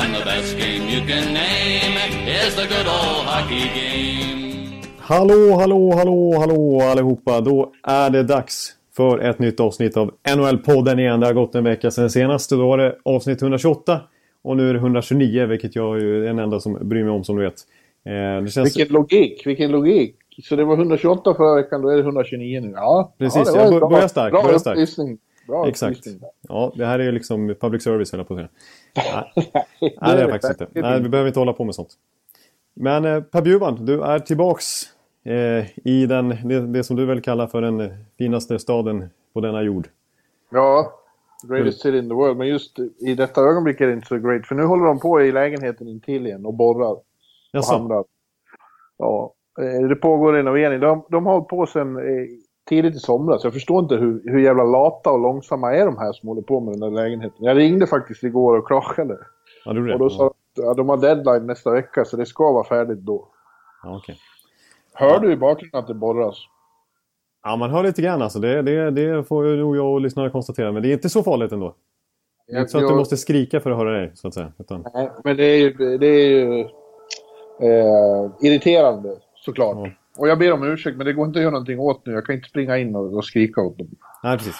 And the best game you can name is the good old hockey game. Hallå, hallå, hallå, hallå allihopa. Då är det dags för ett nytt avsnitt av NHL-podden igen. Det har gått en vecka sedan senast. Då var det avsnitt 128. Och nu är det 129, vilket jag är den enda som bryr mig om som du vet. Eh, känns... Vilken logik, vilken logik. Så det var 128 förra veckan, då är det 129 nu. Ja, precis. Ja, jag börjar starkt. Bra börjar starkt. Bra Exakt. Ja, det här är ju liksom public service höll jag på att säga. Nej, Nej det är det faktiskt inte. Nej, vi behöver inte hålla på med sånt. Men eh, Per Bjurman, du är tillbaks eh, i den, det, det, som du väl kallar för den finaste staden på denna jord. Ja, greatest city in the world. Men just i detta ögonblick är det inte så great. För nu håller de på i lägenheten intill igen och borrar. Jaså? Och hamrar. Ja, eh, det pågår renovering. De, de har hållit på sedan eh, tidigt i somras. Jag förstår inte hur, hur jävla lata och långsamma är de här som håller på med den där lägenheten. Jag ringde faktiskt igår och klagade. Ja, du? Och då sa de att ja, de har deadline nästa vecka så det ska vara färdigt då. Ja, okej. Hör du i bakgrunden att det borras? Ja, man hör lite grann alltså. Det, det, det får ju nog jag och lyssnarna konstatera. Men det är inte så farligt ändå. Det är inte så att du måste skrika för att höra dig, så att säga. Utan, Nej, men det är ju, det är ju eh, irriterande såklart. Ja. Och jag ber om ursäkt, men det går inte att göra någonting åt nu. Jag kan inte springa in och, och skrika åt dem. nej, precis.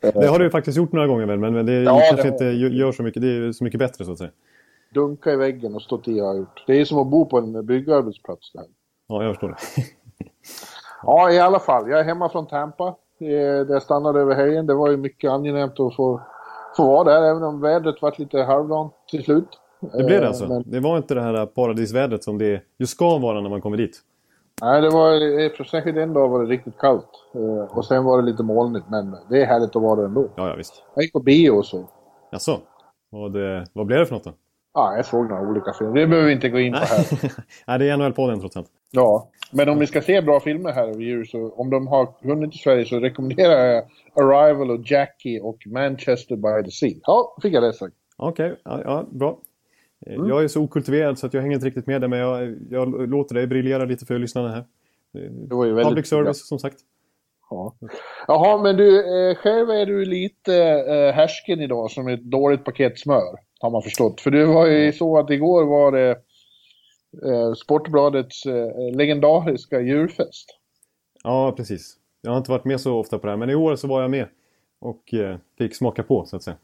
det har du ju faktiskt gjort några gånger men, men det Ja, kanske det inte gör så mycket. Det är så mycket bättre, så att säga. Dunka i väggen och stått i har jag gjort. Det är som att bo på en byggarbetsplats där. Ja, jag förstår det. Ja, i alla fall. Jag är hemma från Tampa. Eh, Där jag stannade över helgen. Det var ju mycket angenämt att få, få vara där, även om vädret varit lite halvdant till slut. Det blev det Eh, alltså? Men, Det var inte det här paradisvädret som det ju ska vara när man kommer dit? Nej, det var, eh, särskilt en dag var det riktigt kallt. Eh, Och sen var det lite molnigt, men det är härligt att vara där ändå. Ja, ja visst. Jag gick på bio och så. Jaså? Vad, det, vad blev det för något då? Ja, jag såg några olika filmer. Det behöver vi inte gå in på här. Nej, det är NHL-podden trots allt. Ja, men om ni ska se bra filmer här över jul så om de har hunnit till Sverige så rekommenderar jag Arrival och Jackie och Manchester by the Sea. Ja, fick jag det sagt. Okej, ja, ja, bra. Mm. Jag är så okultiverad så att jag hänger inte riktigt med där, men jag, jag låter dig briljera lite för lyssnarna här. Det var ju väldigt Public service, som sagt. Ja. Jaha, men du, eh, själv är du lite eh, härsken idag som ett dåligt paket smör. Har man förstått. För det var ju så att igår var det Sportbladets legendariska djurfest. Ja, precis. Jag har inte varit med så ofta på det här, men i år så var jag med. Och fick smaka på, så att säga.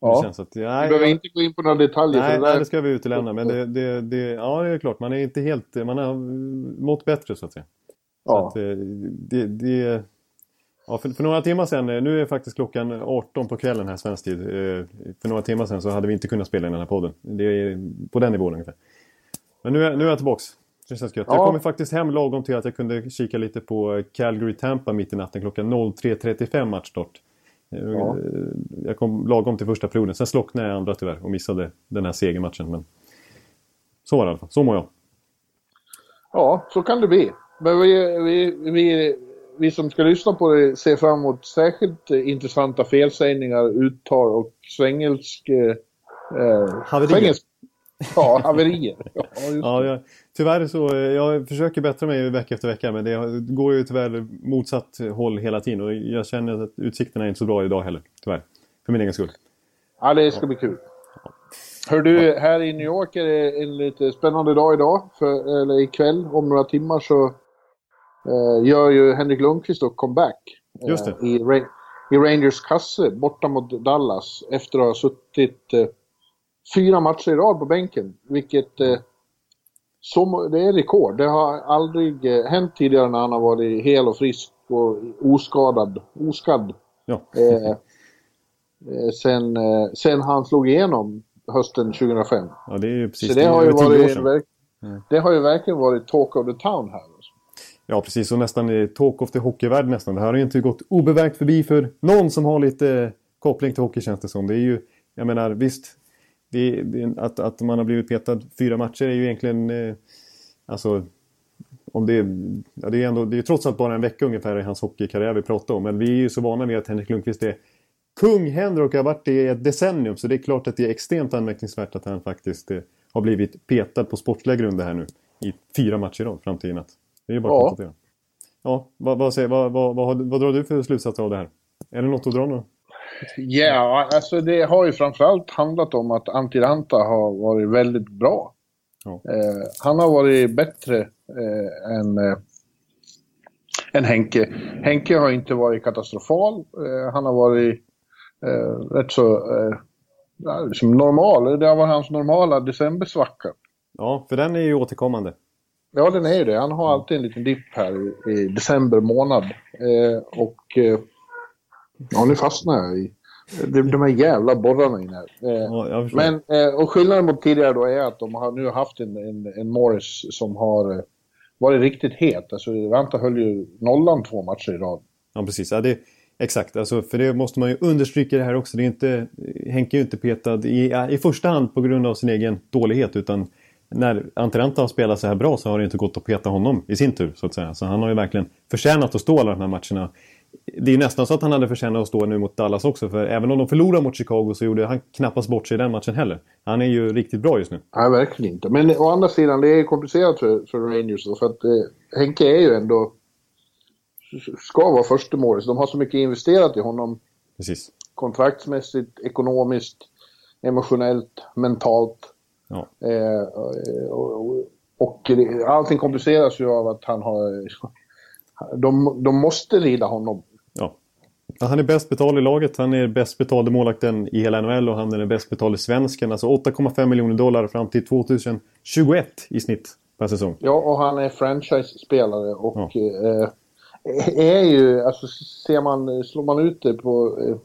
Det Ja. känns att, Vi nej, behöver jag- inte gå in på några detaljer. Nej, det nej, där- det ska vi utelämna. Men det, det, det, ja, det är klart. Man är inte helt... Man har mått bättre, så att säga. Så Ja. att, eh, det, det, ja, för, för några timmar sedan, eh, nu är faktiskt klockan 18 på kvällen här svensk tid. Eh, För några timmar sedan så hade vi inte kunnat spela in den här podden. Det är på den nivån ungefär. Men nu är, nu är jag tillbaks. Det känns gött. Ja. Jag kommer faktiskt hem lagom till att jag kunde kika lite på Calgary-Tampa mitt i natten klockan 03.35 matchstart. Eh, Ja. Jag kom lagom till första perioden. Sen slocknade jag andra tyvärr och missade den här segermatchen. Men så var det i alla fall. Så mår jag. Ja, så kan det bli. Men vi, vi, vi, vi som ska lyssna på det ser fram emot särskilt eh, intressanta felsägningar, uttal och svengelsk... Eh, eh, Haverier. Ja, haverier. Ja, Ja, jag, tyvärr så, eh, jag försöker bättra mig vecka efter vecka men det går ju tyvärr motsatt håll hela tiden och jag känner att utsikterna är inte så bra idag heller, tyvärr. För min egen skull. ja, det ska bli kul. Hör du, här i New York är det en lite spännande dag idag. För, eller ikväll, om några timmar så eh, gör ju Henrik Lundqvist då comeback. eh, Just det. I, I Rangers kasse borta mot Dallas efter att ha suttit eh, fyra matcher i rad på bänken. Vilket eh, som, det är rekord. Det har aldrig eh, hänt tidigare när han har varit hel och frisk och oskadad. Oskadd. Ja. Eh, eh, sen, eh, sen han slog igenom hösten 2005. ja, det är ju precis Så det har, ju varit, verk- Mm. det har ju verkligen varit talk of the town här. Alltså. Ja, precis. Och nästan i talk of the hockeyvärld nästan. Det här har ju inte gått obemärkt förbi för någon som har lite koppling till hockey känns det som. Det är ju, jag menar visst, det, det, att, att man har blivit petad fyra matcher är ju egentligen... Eh, alltså, om det, ja, det är ändå, det är trots allt bara en vecka ungefär i hans hockeykarriär vi pratar om. Men vi är ju så vana vid att Henrik Lundqvist är kung Henrik har varit det i ett decennium. Så det är klart att det är extremt anmärkningsvärt att han faktiskt eh, har blivit petad på sportsliga grunder här nu. I fyra matcher i rad fram till i natt. Det är ju bara att ja. konstatera. Ja, vad, vad, säger, vad, vad, vad, vad drar du för slutsatser av det här? Är det något att dra nu? Ja, yeah, alltså det har ju framförallt handlat om att Antiranta har varit väldigt bra. Ja. Eh, han har varit bättre eh, än, eh, än Henke. Henke har inte varit katastrofal. Eh, han har varit eh, rätt så eh, liksom normal. Det har varit hans normala decembersvacka. Ja, för den är ju återkommande. Ja, den är ju det. Han har alltid en liten dipp här i, i december månad. Och ja, nu fastnar jag i de, de här jävla borrarna inne här. Eh, ja, men, eh, och skillnaden mot tidigare då är att de har nu haft en, en, en Morris som har eh, varit riktigt het. Alltså, Vanta höll ju nollan två matcher i rad. Ja, precis. Ja, det, exakt, alltså, för det måste man ju understryka det här också. Det är inte, Henke är ju inte petad i, i första hand på grund av sin egen dålighet utan när Antiranta har spelat så här bra så har det inte gått att peta honom i sin tur. så att säga. Så han har ju verkligen förtjänat att stå alla de här matcherna. Det är nästan så att han hade förtjänat att stå nu mot Dallas också. För även om de förlorade mot Chicago så gjorde han knappast bort sig i den matchen heller. Han är ju riktigt bra just nu. Nej, verkligen inte. Men å andra sidan, det är komplicerat för, för Rangers. För att eh, Henke är ju ändå... Ska vara första målet. De har så mycket investerat i honom. Precis. Kontraktsmässigt, ekonomiskt, emotionellt, mentalt. Ja. Eh, och, och, allting kompliceras ju av att han har... De, de måste rida honom. Ja. Han är bäst betald i laget. Han är bäst betalde målakten i hela NHL och han är den bäst betalde svensken. Alltså 8,5 miljoner dollar fram till 2021 i snitt per säsong. Ja, och han är franchise-spelare och ja. eh, är ju, alltså ser man, slår man ut det på eh,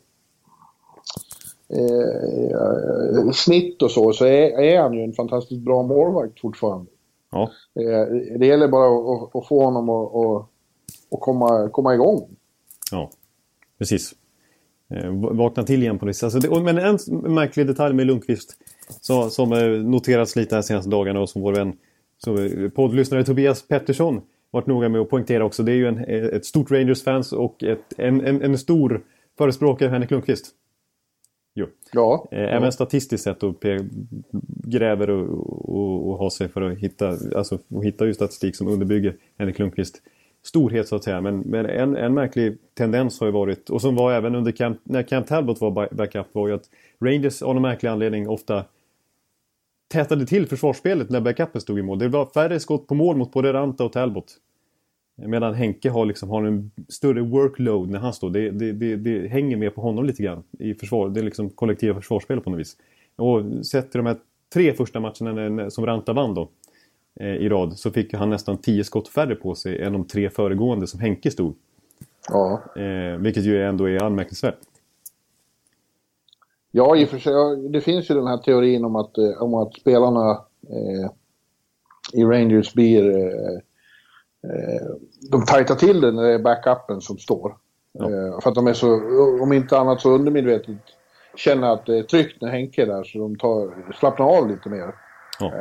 eh, snitt och så, så är, är, han ju en fantastiskt bra målvakt fortfarande. Ja. Eh, det gäller bara att, att få honom att, att komma, komma igång. Ja, precis. Eh, vakna till igen på det alltså det, Men en märklig detalj med Lundqvist så, som eh, noterats lite de senaste dagarna och som vår vän så, eh, poddlyssnare Tobias Pettersson varit noga med att poängtera också. Det är ju en, ett stort Rangers-fans och ett, en, en, en stor förespråkare för Henrik Lundqvist. Jo. Ja. Även ja. statistiskt sett och gräver och, och, och har sig för att hitta, alltså, och hitta ju statistik som underbygger Henrik Lundqvist storhet så att säga. Men, men en, en märklig tendens har ju varit, och som var även under Camp, när Camp Talbot var backup, var ju att Rangers av någon märklig anledning ofta tätade till försvarsspelet när backupen stod i mål. Det var färre skott på mål mot både Ranta och Talbot. Medan Henke har, liksom, har en större workload när han står. Det, det, det, det hänger med på honom lite grann i försvar. Det är liksom kollektiva försvarsspel på något vis. Och sett till de här tre första matcherna som Ranta vann då i rad så fick han nästan tio skott färre på sig än de tre föregående som Henke stod. Ja. Eh, vilket ju ändå är anmärkningsvärt. Ja, i och för sig. Det finns ju den här teorin om att, eh, om att spelarna eh, i Rangers blir eh, Eh, de tajtar till det när det är backupen som står. Ja. Eh, för att de är så, om inte annat så undermedvetet känner att det är tryggt när Henke är där så de tar, slappnar av lite mer. Ja.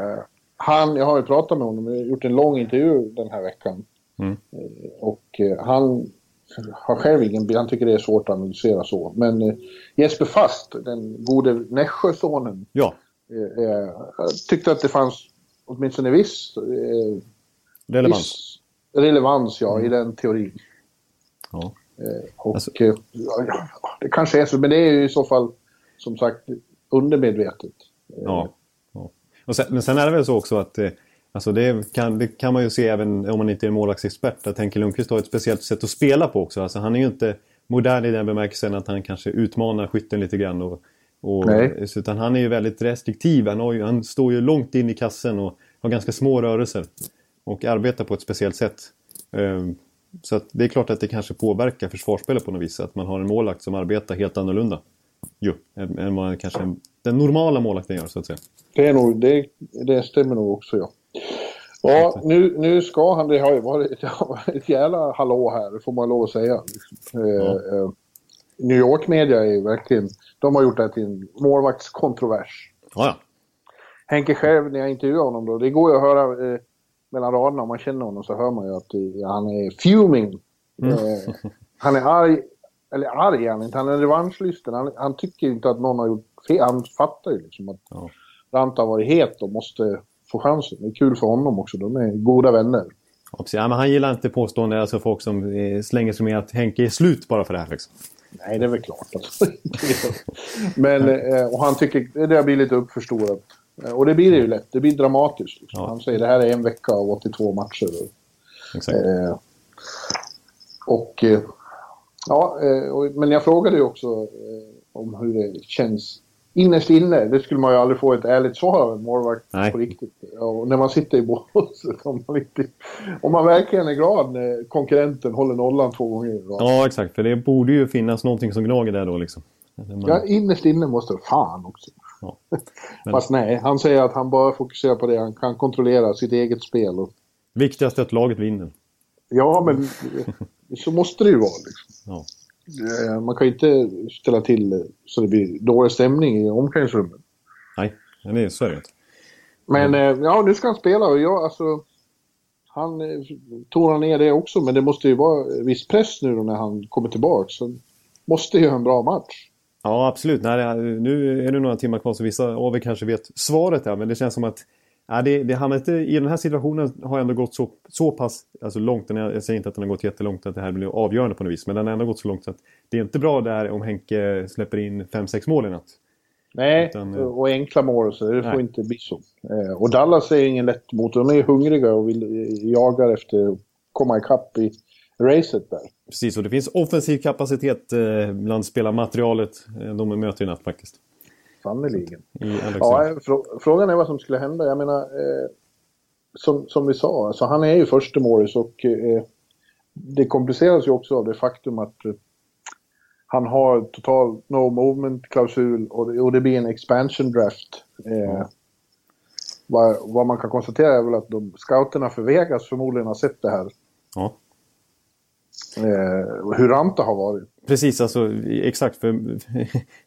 Eh, han, jag har ju pratat med honom, jag har gjort en lång intervju den här veckan. Mm. Och han har själv ingen han tycker det är svårt att analysera så. Men Jesper Fast, den gode Nässjösonen, ja. tyckte att det fanns åtminstone viss relevans. Viss relevans ja, mm. i den teorin. Ja. Eh, och alltså... eh, ja, det kanske är så, men det är ju i så fall som sagt undermedvetet. Ja. Sen, men sen är det väl så också att eh, Alltså det kan, det kan man ju se även om man inte är målvaktsexpert. Att Henke Lundqvist har ett speciellt sätt att spela på också. Alltså han är ju inte modern i den bemärkelsen att han kanske utmanar skytten lite grann. Och, och, utan han är ju väldigt restriktiv. Han, ju, han står ju långt in i kassen och har ganska små rörelser och arbetar på ett speciellt sätt. Ehm, så det är klart att det kanske påverkar försvarsspelet på något vis. Att man har en målakt som arbetar helt annorlunda. Jo, än vad kanske den normala målakten gör så att säga. Det, är nog, det, det stämmer nog också ja. Ja, nu, nu ska han, det har ju varit, har ett jävla hallå här, får man lov att säga. Ja. Eh, New York Media är ju verkligen, de har gjort det till en målvaktskontrovers. Ja, ja. Henke själv, när jag intervjuade honom då, det går ju att höra eh, mellan raderna om man känner honom så hör man ju att eh, han är fuming. Mm. Eh, han är arg, eller arg är han inte, han är revanschlysten. Han, han tycker inte att någon har gjort fel. Han fattar ju liksom att Ja. Ranta har varit het och måste få chansen. Det är kul för honom också, de är goda vänner. Ja, ja, men han gillar inte påståenden, alltså folk som eh, slänger sig med att Henke är slut bara för det här. Liksom. Nej, det är väl klart. Alltså. Men, eh, och han tycker det har blivit lite uppförstorat. Eh, Och det blir det ju lätt. Det blir dramatiskt. Liksom. Ja. Han säger det här är en vecka av 82 matcher. Exakt. Eh, och... Ja, eh, men jag frågade ju också eh, om hur det känns innerst inne. Det skulle man ju aldrig få ett ärligt svar av en målvakt Nej. på riktigt. Och när man sitter i båset. Om man, om man verkligen är glad när konkurrenten håller nollan två gånger i. Ja, exakt. För det borde ju finnas någonting som gnager där då liksom. Man- Ja, innerst inne måste det fan också. Ja. Men- Fast nej, han säger att han bara fokuserar på det. Han kan kontrollera sitt eget spel. Och, Viktigast är att laget vinner. ja, men så måste det ju vara. Liksom. Ja. Eh, Man kan ju inte ställa till så det blir dålig stämning i omklädningsrummet. Nej, är så är det inte. Men eh, ja, nu ska han spela och jag, alltså... Han eh, tonar ner det också, men det måste ju vara viss press nu då när han kommer tillbaka. Så måste ju ha en bra match. Ja, absolut. Nej, nu är det några timmar kvar så vissa av er kanske vet svaret där. Men det känns som att ja, det, det hamnar inte, i den här situationen har ändå gått så, så pass alltså långt. Jag säger inte att den har gått jättelångt att det här blir avgörande på något vis. Men den har ändå gått så långt så att det är inte bra där om Henke släpper in 5-6 mål i natt. Nej, Utan, eh, och enkla mål så det nej. får inte bli så. Eh, Och Dallas är ingen lätt mot. De är hungriga och vill, eh, jagar efter att komma ikapp i racet där. Precis, och det finns offensiv kapacitet bland spelarmaterialet de möter i natt faktiskt. Sannerligen. Ja, eh, frå- frågan är vad som skulle hända. Jag menar, eh, som, som vi sa, alltså han är ju första målis och eh, det kompliceras ju också av det faktum att eh, han har total no movement-klausul och, och det blir en expansion draft. Eh, vad, vad man kan konstatera är väl att de scouterna för Vegas förmodligen har sett det här. Eh, hur Ranta har varit. Precis, alltså exakt. För,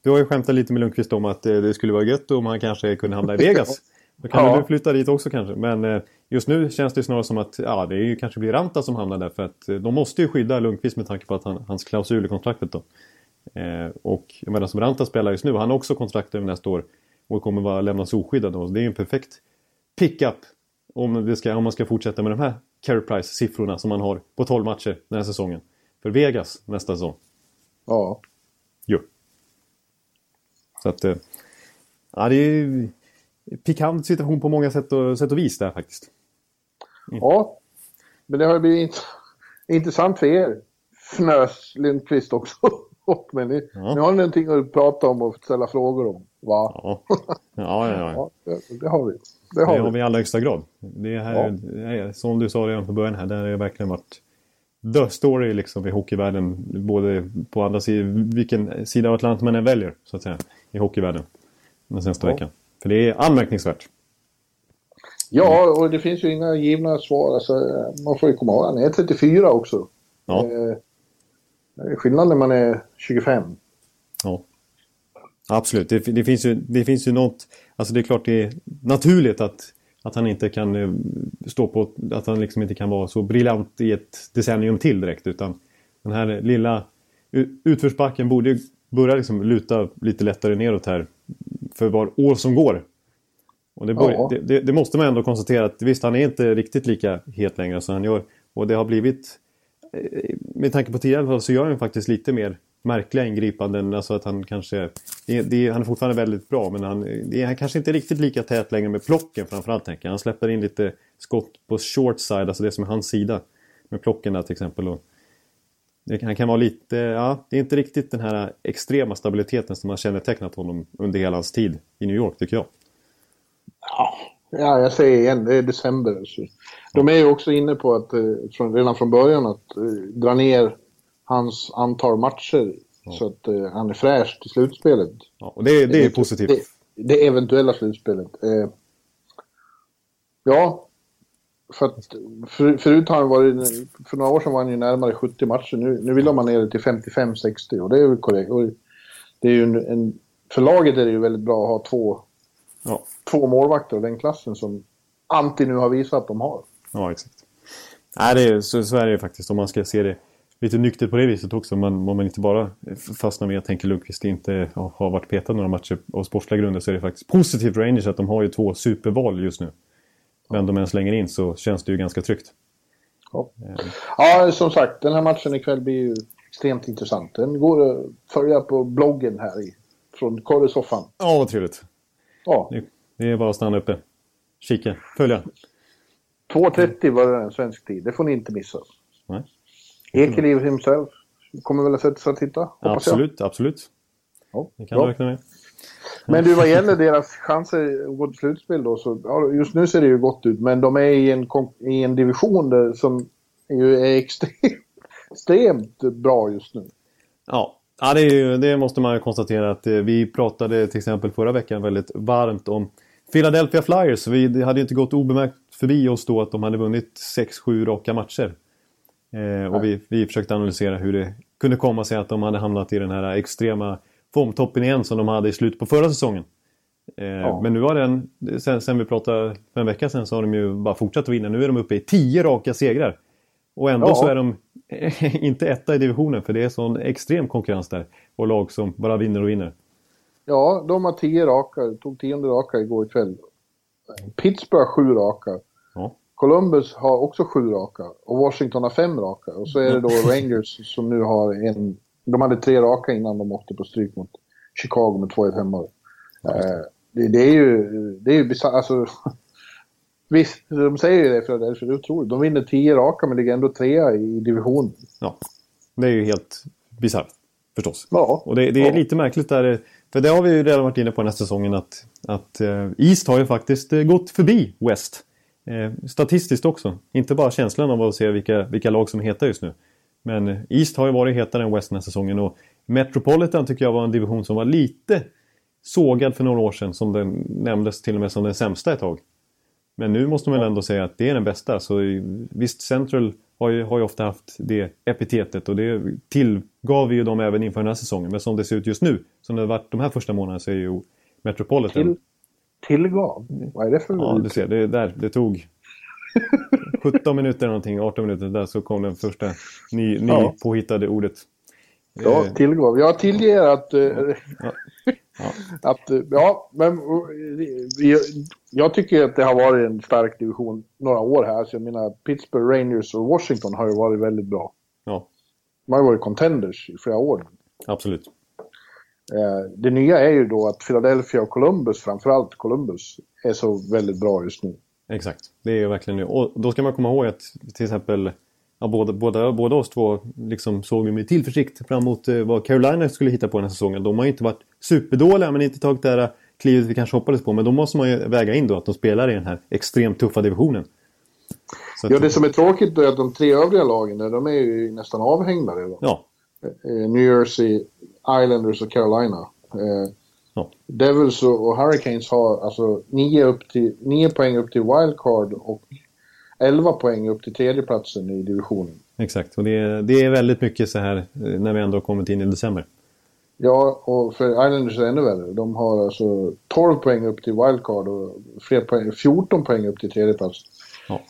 du har ju skämtat lite med Lundqvist om att eh, det skulle vara gött om han kanske kunde hamna i Vegas. Då kan Ja. du flytta dit också kanske. Men eh, just nu känns det snarare som att ja, det är ju kanske blir Ranta som hamnar där. För att eh, de måste ju skydda Lundqvist med tanke på att han, hans klausul i kontraktet då. Eh, och jag menar som Ranta spelar just nu, han har också kontrakt över nästa år. Och kommer vara lämnas oskyddad då. Så det är ju en perfekt pickup om, ska, om man ska fortsätta med de här carry price-siffrorna som man har på 12 matcher den här säsongen. För Vegas nästa säsong. Ja. Jo. Så att... eh, Ja, det är ju en pikant situation på många sätt och, sätt och vis där faktiskt. Ja, men det har blivit int- intressant för er. Fnös Lindqvist också. men ni, Ja. ni har någonting att prata om och ställa frågor om. Va? Ja, ja, ja. ja. Det, det har vi. Det Det har har vi. vi i allra högsta grad. Det här, Ja. som du sa redan från början här, det har ju verkligen varit the story liksom i hockeyvärlden. Både på andra sidan, vilken sida av Atlanten man än väljer, så att säga, i hockeyvärlden. Den senaste Ja. veckan. För det är anmärkningsvärt. Ja, och det finns ju inga givna svar. Alltså, man får ju komma ihåg, han är 34 också. Ja. Eh, det är skillnad när man är 25. Ja. Absolut, det, det, finns ju, det finns ju något... Alltså det är klart det är naturligt att, att han inte kan eh, stå på... Att han liksom inte kan vara så briljant i ett decennium till direkt. Utan den här lilla utförsbacken borde ju börja liksom luta lite lättare neråt här för var år som går. Och det, bör, Ja. det, det, det måste man ändå konstatera att visst, han är inte riktigt lika het längre som han gör. Och det har blivit eh, med tanke på tidigare så gör han faktiskt lite mer märkliga ingripanden. Alltså att han kanske... Det, han är fortfarande väldigt bra men han, det är, han kanske inte riktigt lika tät längre med plocken framförallt tänker jag. Han släpper in lite skott på short side, alltså det som är hans sida. Med plocken där till exempel. Och det, han kan vara lite... Ja, det är inte riktigt den här extrema stabiliteten som har kännetecknat honom under hela hans tid i New York tycker jag. Ja, ja, jag säger igen, det är december. Så. De är ju också inne på att eh, redan från början att eh, dra ner hans antal matcher så att eh, han är fräsch till slutspelet. Ja, och det, det är positivt. Det, det eventuella slutspelet. Eh, ja, för att för, förut har han varit, för några år sedan var han ju närmare 70 matcher. Nu, nu vill man ner det till 55-60 och det är ju korrekt. Och det är ju en, en, för laget är det ju väldigt bra att ha två ja. två målvakter av den klassen som Antti nu har visat att de har. Ja, exakt. Nej, det är, så, så är det faktiskt om man ska se det lite nyktert på det viset också. Man, om man inte bara fastnar med att Henke Lundqvist inte har varit petad några matcher av sportsliga grunder så är det faktiskt positivt för Rangers att de har ju två superval just nu. Men de än slänger in så känns det ju ganska tryggt. Ja. ja, som sagt, den här matchen ikväll blir ju extremt intressant. Den går att följa på bloggen här i, från korresoffan. Ja, vad trevligt. Ja. Det, det är bara att stanna uppe. Kika, följa. 2.30 var det en svensk tid, det får ni inte missa. Nej. Ekeliv himself kommer väl att sätta sig och titta, Absolut, jag. absolut. Ja, det kan du räkna med. Men du, vad gäller deras chanser att gå till slutspel då, så ja, just nu ser det ju gott ut, men de är i en, i en division där, som ju är extremt, extremt bra just nu. Ja, ja det, ju, det, måste man ju konstatera att eh, vi pratade till exempel förra veckan väldigt varmt om Philadelphia Flyers. Vi, det hade ju inte gått obemärkt förbi oss då att de hade vunnit 6-7 raka matcher. Eh, och vi, vi försökte analysera hur det kunde komma sig att de hade hamnat i den här extrema formtoppen igen som de hade i slutet på förra säsongen. Eh, ja. Men nu har den, sen, sen, vi pratade för en vecka sedan så har de ju bara fortsatt att vinna. Nu är de uppe i 10 raka segrar. Och ändå ja. så är de inte etta i divisionen för det är sån extrem konkurrens där. Och lag som bara vinner och vinner. Ja, de har 10 raka, tog tionde raka igår kväll. Pittsburgh har 7 raka. Columbus har också 7 raka och Washington har 5 raka. Och så är det då Rangers som nu har en de hade tre raka innan de åkte på stryk mot Chicago med 2-1 hemma. Eh, det, det, är ju, det är ju bisarrt. Alltså, visst, de säger ju det för det är otroligt. De vinner tio raka men ligger ändå trea i divisionen. Ja, det är ju helt bisarrt förstås. Ja. Och det, det är ja. lite märkligt där. För det har vi ju redan varit inne på den här säsongen att, att uh, East har ju faktiskt uh, gått förbi West. Uh, statistiskt också. Inte bara känslan av att se vilka, vilka lag som är heta just nu. Men East har ju varit hetare än West den här säsongen och Metropolitan tycker jag var en division som var lite sågad för några år sedan som den nämndes till och med som den sämsta ett tag. Men nu måste man väl ändå säga att det är den bästa. Så visst, Central har ju, har ju ofta haft det epitetet och det tillgav vi ju dem även inför den här säsongen. Men som det ser ut just nu, som det har varit de här första månaderna, så är ju Metropolitan... Till, tillgav? Vad är det för Ja, du ser, det, där, det tog 17 minuter någonting, 18 minuter där så kom den första ny, ny ja. påhittade ordet. Ja, eh. tillgår. Jag tillger att... Eh, ja. Ja. att eh, ja, men jag tycker att det har varit en stark division några år här. Så jag menar, Pittsburgh, Rangers och Washington har ju varit väldigt bra. Ja. De har ju varit contenders i flera år. Absolut. Det nya är ju då att Philadelphia och Columbus, framförallt Columbus, är så väldigt bra just nu. Exakt, det är ju verkligen nu. Och då ska man komma ihåg att till exempel ja, båda, båda, båda oss två liksom såg med tillförsikt fram emot eh, vad Carolina skulle hitta på den här säsongen. De har ju inte varit superdåliga men inte tagit det här klivet vi kanske hoppades på. Men då måste man ju väga in då att de spelar i den här extremt tuffa divisionen. Så ja, det som är tråkigt är att de tre övriga lagen de är ju nästan avhängda redan. Ja. Eh, New Jersey, Islanders och Carolina. Eh, Ja. Devils och Hurricanes har alltså 9, upp till, 9 poäng upp till wildcard och 11 poäng upp till tredjeplatsen i divisionen. Exakt, och det är, det är väldigt mycket så här eh, när vi ändå har kommit in i december. Ja, och för Islanders är det ännu värre. De har alltså 12 poäng upp till wildcard och poäng, 14 poäng upp till tredjeplats. Ja.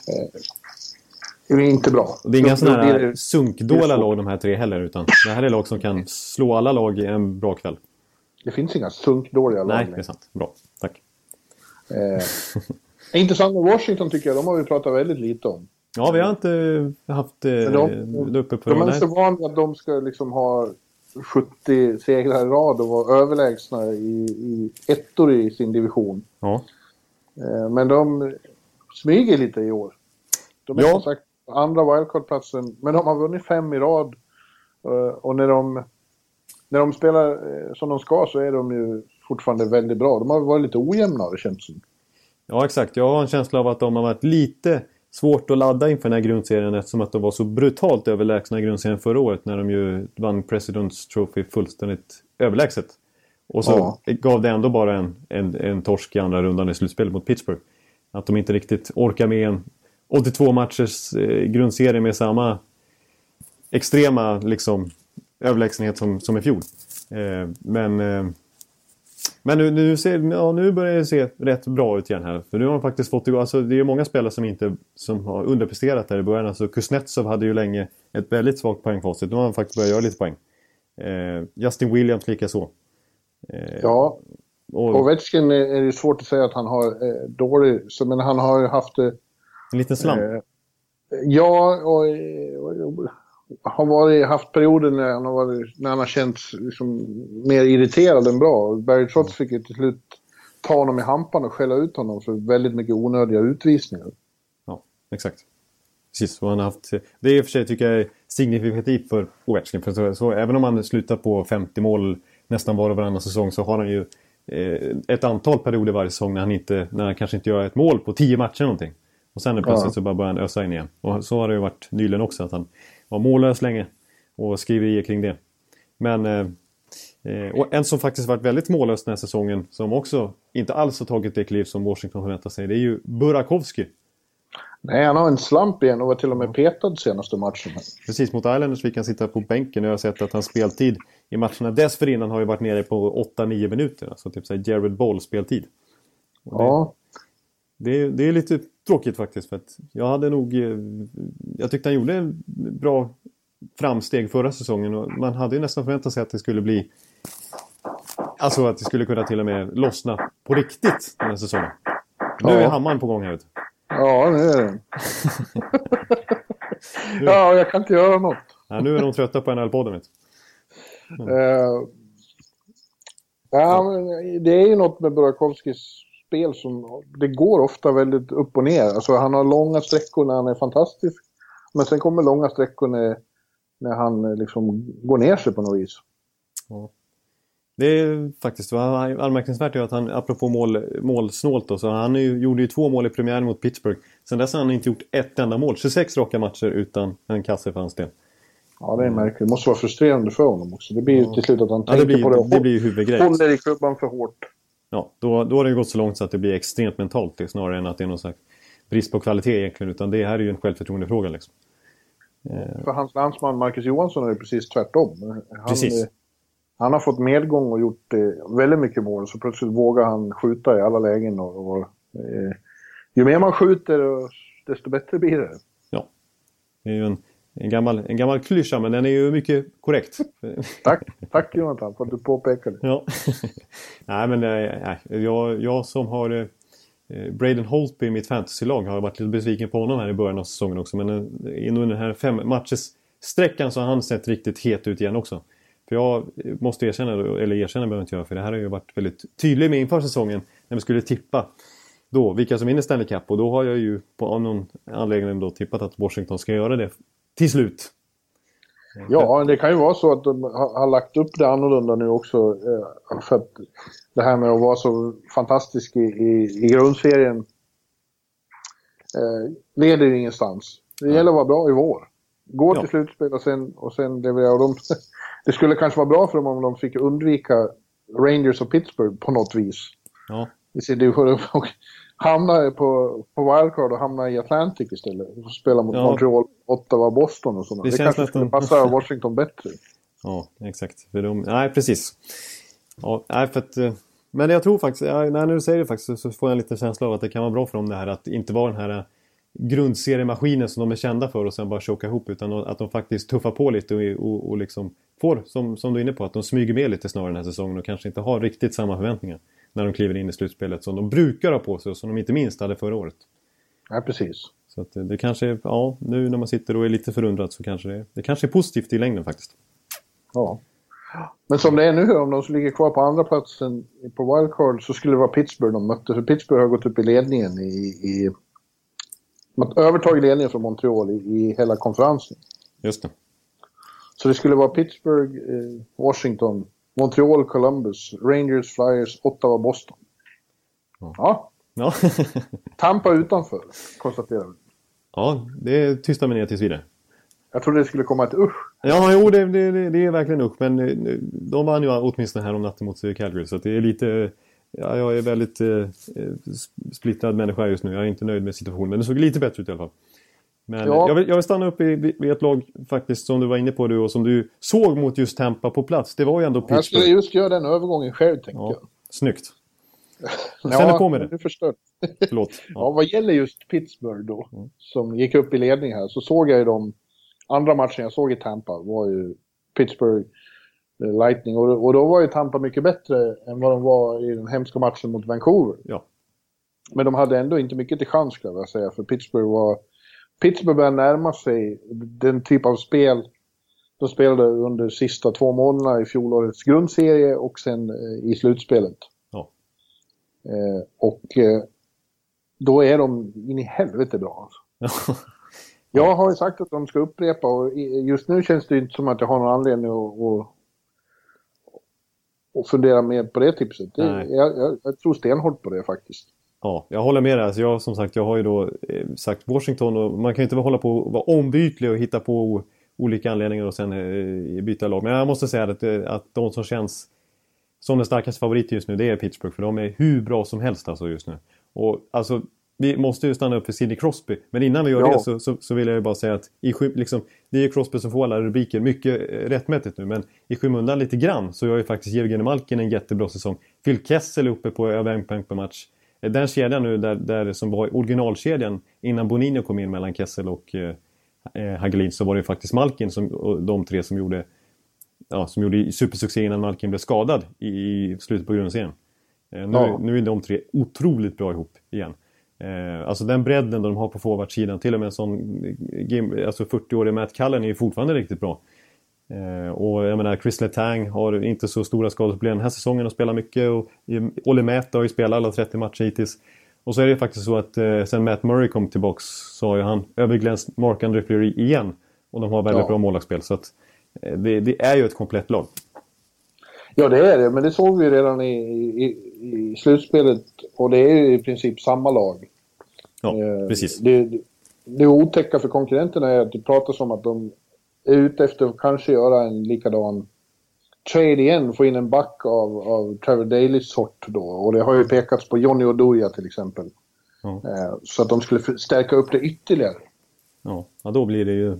Det är inte bra. Det är inga sådana här sunkdåliga lag de här tre heller, utan det här är lag som kan slå alla lag i en bra kväll. Det finns inga sunkdåliga lag. Nej, det är sant. Bra. Tack. Eh, intressant med Washington tycker jag. De har vi pratat väldigt lite om. Ja, vi har inte haft eh, de, det uppe på De är så vana att de ska liksom ha 70 segrar i rad och vara överlägsna i, i ettor i sin division. Ja. Eh, men de smyger lite i år. De är ja. som sagt andra wildcard-platsen, men de har vunnit fem i rad. Eh, och när de när de spelar eh, som de ska så är de ju fortfarande väldigt bra. De har varit lite ojämnare känns det Ja exakt, jag har en känsla av att de har varit lite svårt att ladda inför den här grundserien eftersom att de var så brutalt överlägsna i grundserien förra året när de ju vann President's Trophy fullständigt överlägset. Och så ja. gav det ändå bara en, en, en torsk i andra rundan i slutspelet mot Pittsburgh. Att de inte riktigt orkar med en 82 matchers eh, grundserie med samma extrema liksom överlägsenhet som, som i fjol. Eh, men eh, Men nu, nu, ser, ja, nu börjar det se rätt bra ut igen här. För nu har de faktiskt fått igång, alltså det är många spelare som inte som har underpresterat där i början. Alltså Kuznetsov hade ju länge ett väldigt svagt poängfacit. Nu har han faktiskt börjat göra lite poäng. Eh, Justin Williams likaså. Eh, ja, och Ovechkin är det svårt att säga att han har eh, dålig, men han har ju haft... Eh, en liten slamp? Eh, ja, och, och, har varit, haft perioder när han har, varit, när han har känts liksom mer irriterad än bra. Barry Trotz fick ju till slut ta honom i hampan och skälla ut honom för väldigt mycket onödiga utvisningar. Ja, exakt. Precis, och han har haft, det är i och för sig tycker jag är signifikativt för Ovechkin. För så, så, även om han slutar på 50 mål nästan var och varannan säsong så har han ju eh, ett antal perioder varje säsong när han, inte, när han kanske inte gör ett mål på 10 matcher någonting. Och sen plötsligt ja. så bara börjar han ösa in igen. Och så har det ju varit nyligen också. Att han var mållös länge. Och skriverier kring det. Men eh, och en som faktiskt varit väldigt mållös den här säsongen. Som också inte alls har tagit det kliv som Washington förväntar sig. Det är ju Burakovsky. Nej, han har en slamp igen och var till och med petad senaste matchen. Precis, mot Islanders fick han sitta på bänken och jag har sett att hans speltid i matcherna dessförinnan har ju varit nere på 8-9 minuter. Alltså typ såhär Jared Boll-speltid. Ja. Det, det, är lite tråkigt faktiskt för att jag hade nog... Eh, jag tyckte han gjorde en bra framsteg förra säsongen och man hade ju nästan förväntat sig att det skulle bli... Alltså att det skulle kunna till och med lossna på riktigt den här säsongen. Nu är hammaren på gång här ute. Ja, det är den. ja, jag kan inte göra något. Ja, nu är de trötta på NHL-podden. Mm. Uh, ja, men det är ju något med Burakovskis spel som... Det går ofta väldigt upp och ner. Alltså han har långa sträckor när han är fantastisk. Men sen kommer långa sträckor när, när han eh, liksom går ner sig på något vis. Ja. Det är faktiskt anmärkningsvärt att han, apropå mål, målsnålt då, så han ju, gjorde ju två mål i premiären mot Pittsburgh. Sen dess har han inte gjort ett enda mål. 26 raka matcher utan en kasse för hans del. Ja, det är märkligt. Det måste vara frustrerande för honom också. Det blir ju till slut att han ja, tänker det blir, på det. Det blir ju huvudgrej. Håller i klubban för hårt. Ja, då, då har det gått så långt så att det blir extremt mentalt det, snarare än att det är någon slags brist på kvalitet egentligen. Utan det här är ju en självförtroendefråga liksom. För hans landsman Marcus Johansson är det precis tvärtom. Han, precis. han har fått medgång och gjort eh, väldigt mycket mål. Så plötsligt vågar han skjuta i alla lägen. Och, och eh, ju mer man skjuter desto bättre blir det. Ja, det är ju en en gammal, en gammal klyscha, men den är ju mycket korrekt. tack, tack Jonathan för att du påpekade. Ja. nej, men nej, jag, jag som har eh, Braden Holtby i mitt fantasylag har varit lite besviken på honom här i början av säsongen också. Men eh, inom den här fem matches sträckan så har han sett riktigt het ut igen också. För jag måste erkänna, eller erkänna behöver jag inte göra, för det här har ju varit väldigt tydlig med inför säsongen när vi skulle tippa då vilka som vinner Stanley Cup och då har jag ju på någon anledning då tippat att Washington ska göra det till slut. Ja, det kan ju vara så att de har lagt upp det annorlunda nu också. Eh, för att det här med att vara så fantastisk i, i, i grundserien eh, leder ingenstans. Det gäller att vara bra i vår. Gå ja. till slutspel och sen, och sen leverera. De, det skulle kanske vara bra för dem om de fick undvika Rangers och Pittsburgh på något vis. Ja. I sin division hamna på, på wildcard och hamna i Atlantic istället. Och spela mot ja. Montreal, Ottawa, Boston och sådana. Det, det kanske nästan... skulle passa Washington bättre. Ja, exakt. För de... Nej, precis. Ja, nej, för att, eh, men jag tror faktiskt, ja, när du säger det faktiskt så får jag en liten känsla av att det kan vara bra för dem det här att inte vara den här eh, grundseriemaskinen som de är kända för och sen bara choka ihop utan att de faktiskt tuffar på lite och, och, och liksom får, som, som du är inne på, att de smyger med lite snarare den här säsongen och kanske inte har riktigt samma förväntningar när de kliver in i slutspelet som de brukar ha på sig och som de inte minst hade förra året. Ja, precis. Så att det kanske, ja, nu när man sitter och är lite förundrad så kanske det, det kanske är positivt i längden faktiskt. Ja. Men som det är nu, om de ligger kvar på andra platsen på wildcard så skulle det vara Pittsburgh de mötte. För Pittsburgh har gått upp i ledningen i... i man övertagit ledningen från Montreal i, i hela konferensen. Just det. Så det skulle vara Pittsburgh, eh, Washington, Montreal, Columbus, Rangers, Flyers, Ottawa, Boston. Ja. ja. Tampa utanför, konstaterar vi. Ja, det tystar mig ner tills vidare. Jag trodde det skulle komma ett usch. Ja, jo, det, det, det är verkligen usch. Men eh, de vann ju åtminstone här om natten mot Calgary. Så det är lite... Ja, jag är väldigt eh, splittrad människa just nu. Jag är inte nöjd med situationen. Men det såg lite bättre ut i alla fall. Men ja. jag, vill, jag vill stanna upp i, vid ett lag faktiskt som du var inne på du och som du såg mot just Tampa på plats. Det var ju ändå Pittsburgh. Jag skulle just göra den övergången själv tänkte ja. jag. Snyggt. Jag känner på med det. Förstört. Förlåt. Ja. ja, vad gäller just Pittsburgh då, mm. som gick upp i ledning här, så såg jag ju de andra matcherna jag såg i Tampa var ju Pittsburgh eh, Lightning och, och då var ju Tampa mycket bättre än vad de var i den hemska matchen mot Vancouver. Ja. Men de hade ändå inte mycket till chans skulle jag säga, för Pittsburgh var... Pittsburgh började närma sig den typ av spel de spelade under sista två månaderna i fjolårets grundserie och sen eh, i slutspelet. Ja. Eh, och eh, då är de in i helvete bra. Alltså. jag har ju sagt att de ska upprepa och just nu känns det inte som att jag har någon anledning att, att, att fundera mer på det tipset. Det, jag, jag, jag tror stenhårt på det faktiskt. Ja, jag håller med dig. Alltså jag, som sagt, jag har ju då eh, sagt Washington och man kan ju inte hålla på och vara ombytlig och hitta på olika anledningar och sen eh, byta lag. Men jag måste säga att, eh, att de som känns som den starkaste favoriten just nu det är Pittsburgh. För de är hur bra som helst alltså just nu. Och alltså, vi måste ju stanna upp för Sidney Crosby. Men innan vi gör ja. det så, så, så, vill jag ju bara säga att i, liksom, det är Crosby som får alla rubriker. Mycket rättmätigt nu. Men i skymundan lite grann så gör ju faktiskt Jevgenij Malkin en jättebra säsong. Phil Kessel är uppe på över en poäng per match. Den kedjan nu där, där som var originalkedjan innan Bonino kom in mellan Kessel och eh, eh, Hagelin så var det faktiskt Malkin som, de tre som gjorde, ja, som gjorde supersuccé innan Malkin blev skadad i, i slutet på grundserien. Eh, nu, ja. nu är de tre otroligt bra ihop igen. Eh, alltså den bredden de har på forwardsidan, till och med en sån eh, alltså 40-årig Matt Cullen är ju fortfarande riktigt bra. Eh, och jag menar Chris Letang har inte så stora skadeproblem den här säsongen och spelar mycket. Och Olle Mäta har ju spelat alla 30 matcher hittills. Och så är det faktiskt så att eh, sen Matt Murray kom tillbaks så har ju han överglänst Mark Andre Fleury igen. Och de har väldigt ja. bra målvaktsspel. Så att, eh, det, det, är ju ett komplett lag. Ja det är det, men det såg vi redan i, i, i slutspelet. Och det är i princip samma lag. Ja, eh, precis. Det, det, det otäcka för konkurrenterna är att det pratas om att de är ute efter att kanske göra en likadan trade igen, få in en back av, av Trevor Dalys sort då. Och det har ju pekats på Johnny Oduya till exempel. Ja. Eh, så att de skulle stärka upp det ytterligare. Ja, ja då blir det ju...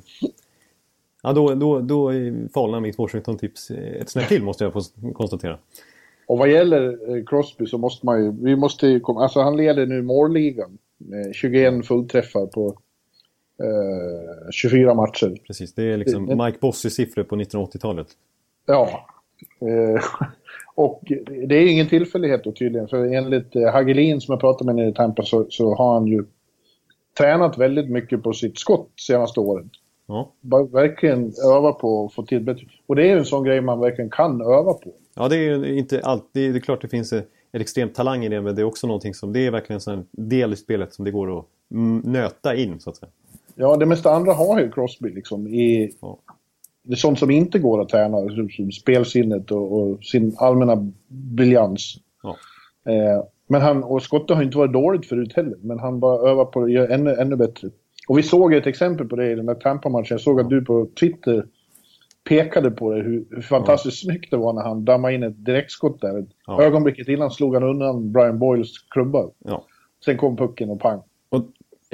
Ja, då, då, då falnar mitt Washington-tips ett snäpp till måste jag få konstatera. Och vad gäller eh, Crosby så måste man ju, vi måste ju komma, alltså han leder nu målligan med 21 fullträffar på eh, 24 matcher. Precis, det är liksom Mike Bossy-siffror på 1980-talet. Ja, Eh, och det är ingen tillfällighet då tydligen, för enligt eh, Hagelin som jag pratade med nere i Tampa så, så har han ju tränat väldigt mycket på sitt skott senaste året. Ja. Verkligen öva på att få till bättre. Och det är en sån grej man verkligen kan öva på. Ja, det är ju inte allt. Det är, det är klart det finns en extrem talang i det, men det är också någonting som, det är verkligen en del i spelet som det går att nöta in så att säga. Ja, det mesta andra har ju Crosby liksom i, ja det är sånt som inte går att träna, som spelsinnet och, och sin allmänna briljans. Ja. Eh, men han, och skottet har inte varit dåligt förut heller, men han bara övar på att göra ännu, ännu bättre. Och vi såg ett exempel på det i den där Tampa-matchen. Jag såg att du på Twitter pekade på det, hur, hur fantastiskt ja. snyggt det var när han dammade in ett direktskott där. Ja. Ögonblicket innan slog han undan Brian Boyles klubba. Ja. Sen kom pucken och pang. Och,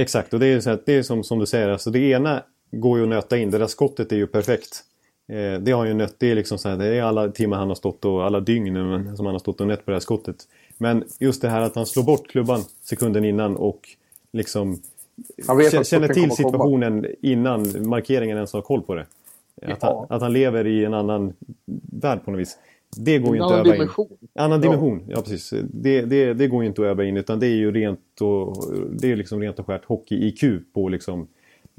exakt, och det är, så här, det är som, som du säger, alltså det ena går ju att nöta in. Det där skottet är ju perfekt. Eh, det har ju nött, det är liksom så här, det är alla timmar han har stått och alla dygn som han har stått och nött på det här skottet. Men just det här att han slår bort klubban sekunden innan och liksom känner till situationen innan markeringen ens har koll på det. Att, han, att han lever i en annan värld på något vis. Det går ju inte att öva dimension. in. Annan dimension. Ja, precis. Det, det, det går ju inte att öva in utan det är ju rent och, det är liksom rent och skärt hockey-IQ på liksom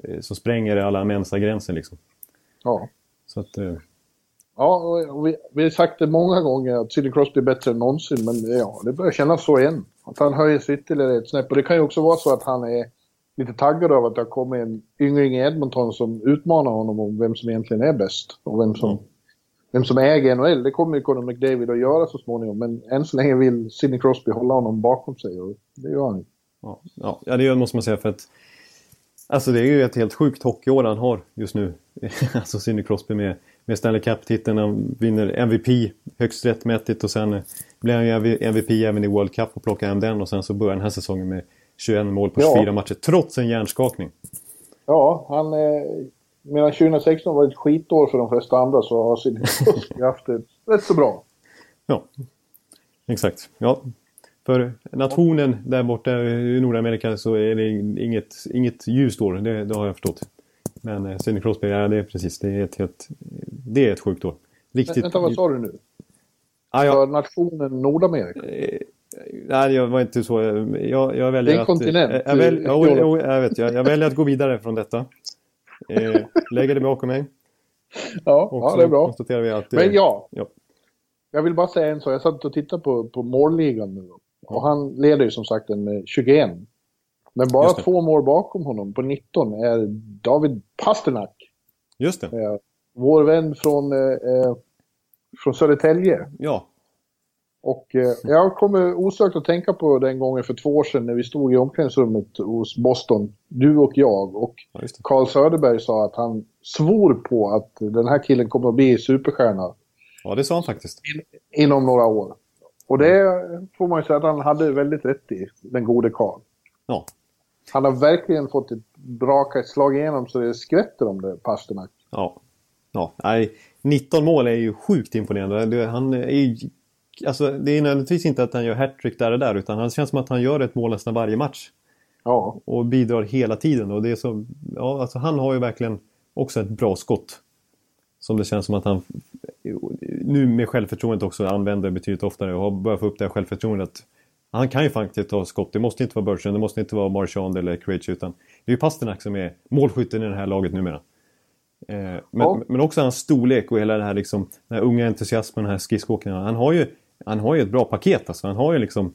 Eh, som spränger alla Mensa-gränsen liksom. Ja. Så att, eh... Ja, och vi, vi har sagt det många gånger att Sidney Crosby är bättre än någonsin, men ja, det börjar kännas så igen. Att han höjer sig ytterligare ett snäpp. Och det kan ju också vara så att han är lite taggad av att det har kommit en yngling i Edmonton som utmanar honom om vem som egentligen är bäst. Och vem som, mm. Vem som äger NHL. Det kommer ju Conor McDavid att göra så småningom. Men än så länge vill Sidney Crosby hålla honom bakom sig och det gör han ju. Ja, ja det måste man säga för att Alltså det är ju ett helt sjukt hockeyår han har just nu. alltså Sidney Crosby med, med Stanley Cup-titeln. Han vinner MVP högst rättmätigt och sen blir han ju MVP även i World Cup och plockar hem den. Och sen så börjar den här säsongen med 21 mål på 24 ja. matcher trots en hjärnskakning. Ja, han... Eh, medan 2016 var ett skitår för de flesta andra så har Crosby haft det rätt så bra. Ja. Exakt. Ja. För nationen där borta i Nordamerika så är det inget, inget ljusår. Det, det har jag förstått. Men eh, Sidney Crosby, ja det är precis. Det är ett, helt, det är ett sjukt år. Riktigt. Vänta, vad sa du nu? Ah, ja. För nationen Nordamerika? Eh, nej, jag var inte så. Jag, jag väljer det är en att, kontinent. Jag, väljer, jag, jag, jag, vet, jag, jag väljer att gå vidare från detta. Eh, lägger det bakom mig. Ja, ja det är bra. Konstaterar vi att, Men ja, ja, jag vill bara säga en sak. Jag satt och tittade på, på målligan nu. Och han leder ju som sagt den med 21. Men bara två mål bakom honom på 19 är David Pasternak. Just det. Eh, vår vän från, eh, eh, från Södertälje. Ja. Och eh, jag kommer osökt att tänka på den gången för två år sedan när vi stod i omklädningsrummet hos Boston, du och jag. Och Carl Söderberg sa att han svor på att den här killen kommer att bli superstjärna. Ja, det sa han faktiskt. In, inom några år. Och det får man ju säga att han hade väldigt rätt i, den gode Carl. Ja. Han har verkligen fått ett bra slag igenom så det skvätter om det, Pasternak. Ja. Ja, nej. 19 mål är ju sjukt imponerande. Han är ju, alltså, det är nödvändigtvis inte att han gör hattrick där och där utan det känns som att han gör ett mål nästan varje match. Ja. Och bidrar hela tiden. Och det är så, ja, alltså, han har ju verkligen också ett bra skott. Som det känns som att han nu med självförtroendet också använder betydligt oftare och har börjat få upp det här självförtroendet. Han kan ju faktiskt ta skott. Det måste inte vara Bertrand, det måste inte vara Marchand eller Krejci utan det är ju Pasternak som är målskytten i det här laget numera. Eh, men, ja. men också hans storlek och hela det här liksom, den här unga entusiasmen, den här skridskoåkningen. Han har ju han har ju ett bra paket alltså. Han har ju liksom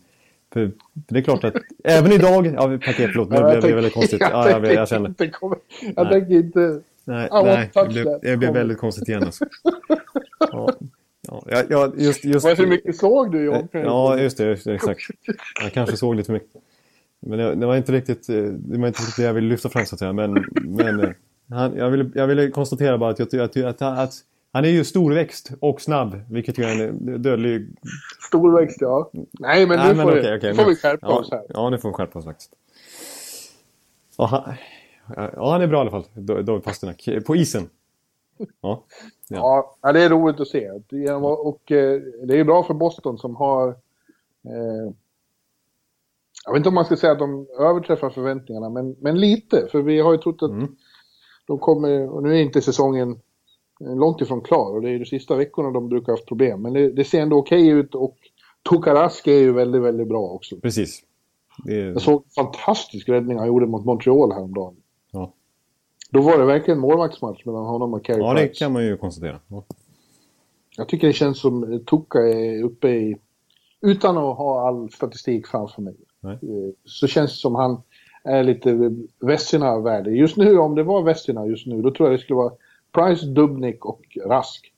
för, för det är klart att även idag, ja paket förlåt, nu blev det väldigt konstigt. Jag, ja, jag, jag kände. Inte komma, jag tänker inte... Nej, nej det, blev, det blev väldigt konstigt igen alltså. Ja. Ja, ja, just, just, Hur mycket såg du i Ja, just det, just det, exakt. Jag kanske såg lite för mycket. Men det, det, var inte riktigt eh, det var inte riktigt det jag ville lyfta fram så att säga. Men, men eh, han, jag, ville, jag ville konstatera bara att, jag, att, att, att han är ju storväxt och snabb, vilket är en dödlig... Storväxt, ja. Nej, men nu Nej, får, men, okay, okay, får vi skärpa ja, oss här. Ja, nu får vi skärpa oss faktiskt. Ja, han, ja, han är bra i alla fall, David Pasternak. På isen. Ja. Ja. ja, det är roligt att se. Och eh, det är bra för Boston som har... Eh, jag vet inte om man ska säga att de överträffar förväntningarna, men, men lite. För vi har ju trott att mm. de kommer... Och nu är inte säsongen långt ifrån klar och det är de sista veckorna de brukar ha haft problem. Men det, det ser ändå okej okay ut och Tokarask är ju väldigt, väldigt bra också. Precis. Är... Jag såg en fantastisk räddning han gjorde mot Montreal häromdagen. Ja. Då var det verkligen målvaktsmatch mellan honom och Carey Ja, det kan man ju konstatera. Ja. Jag tycker det känns som Toka är uppe i... Utan att ha all statistik framför mig. Nej. Eh, så känns det som han är lite Vestina-värde. Just nu, om det var Vestina just nu, då tror jag det skulle vara Price, Dubnik och Rask.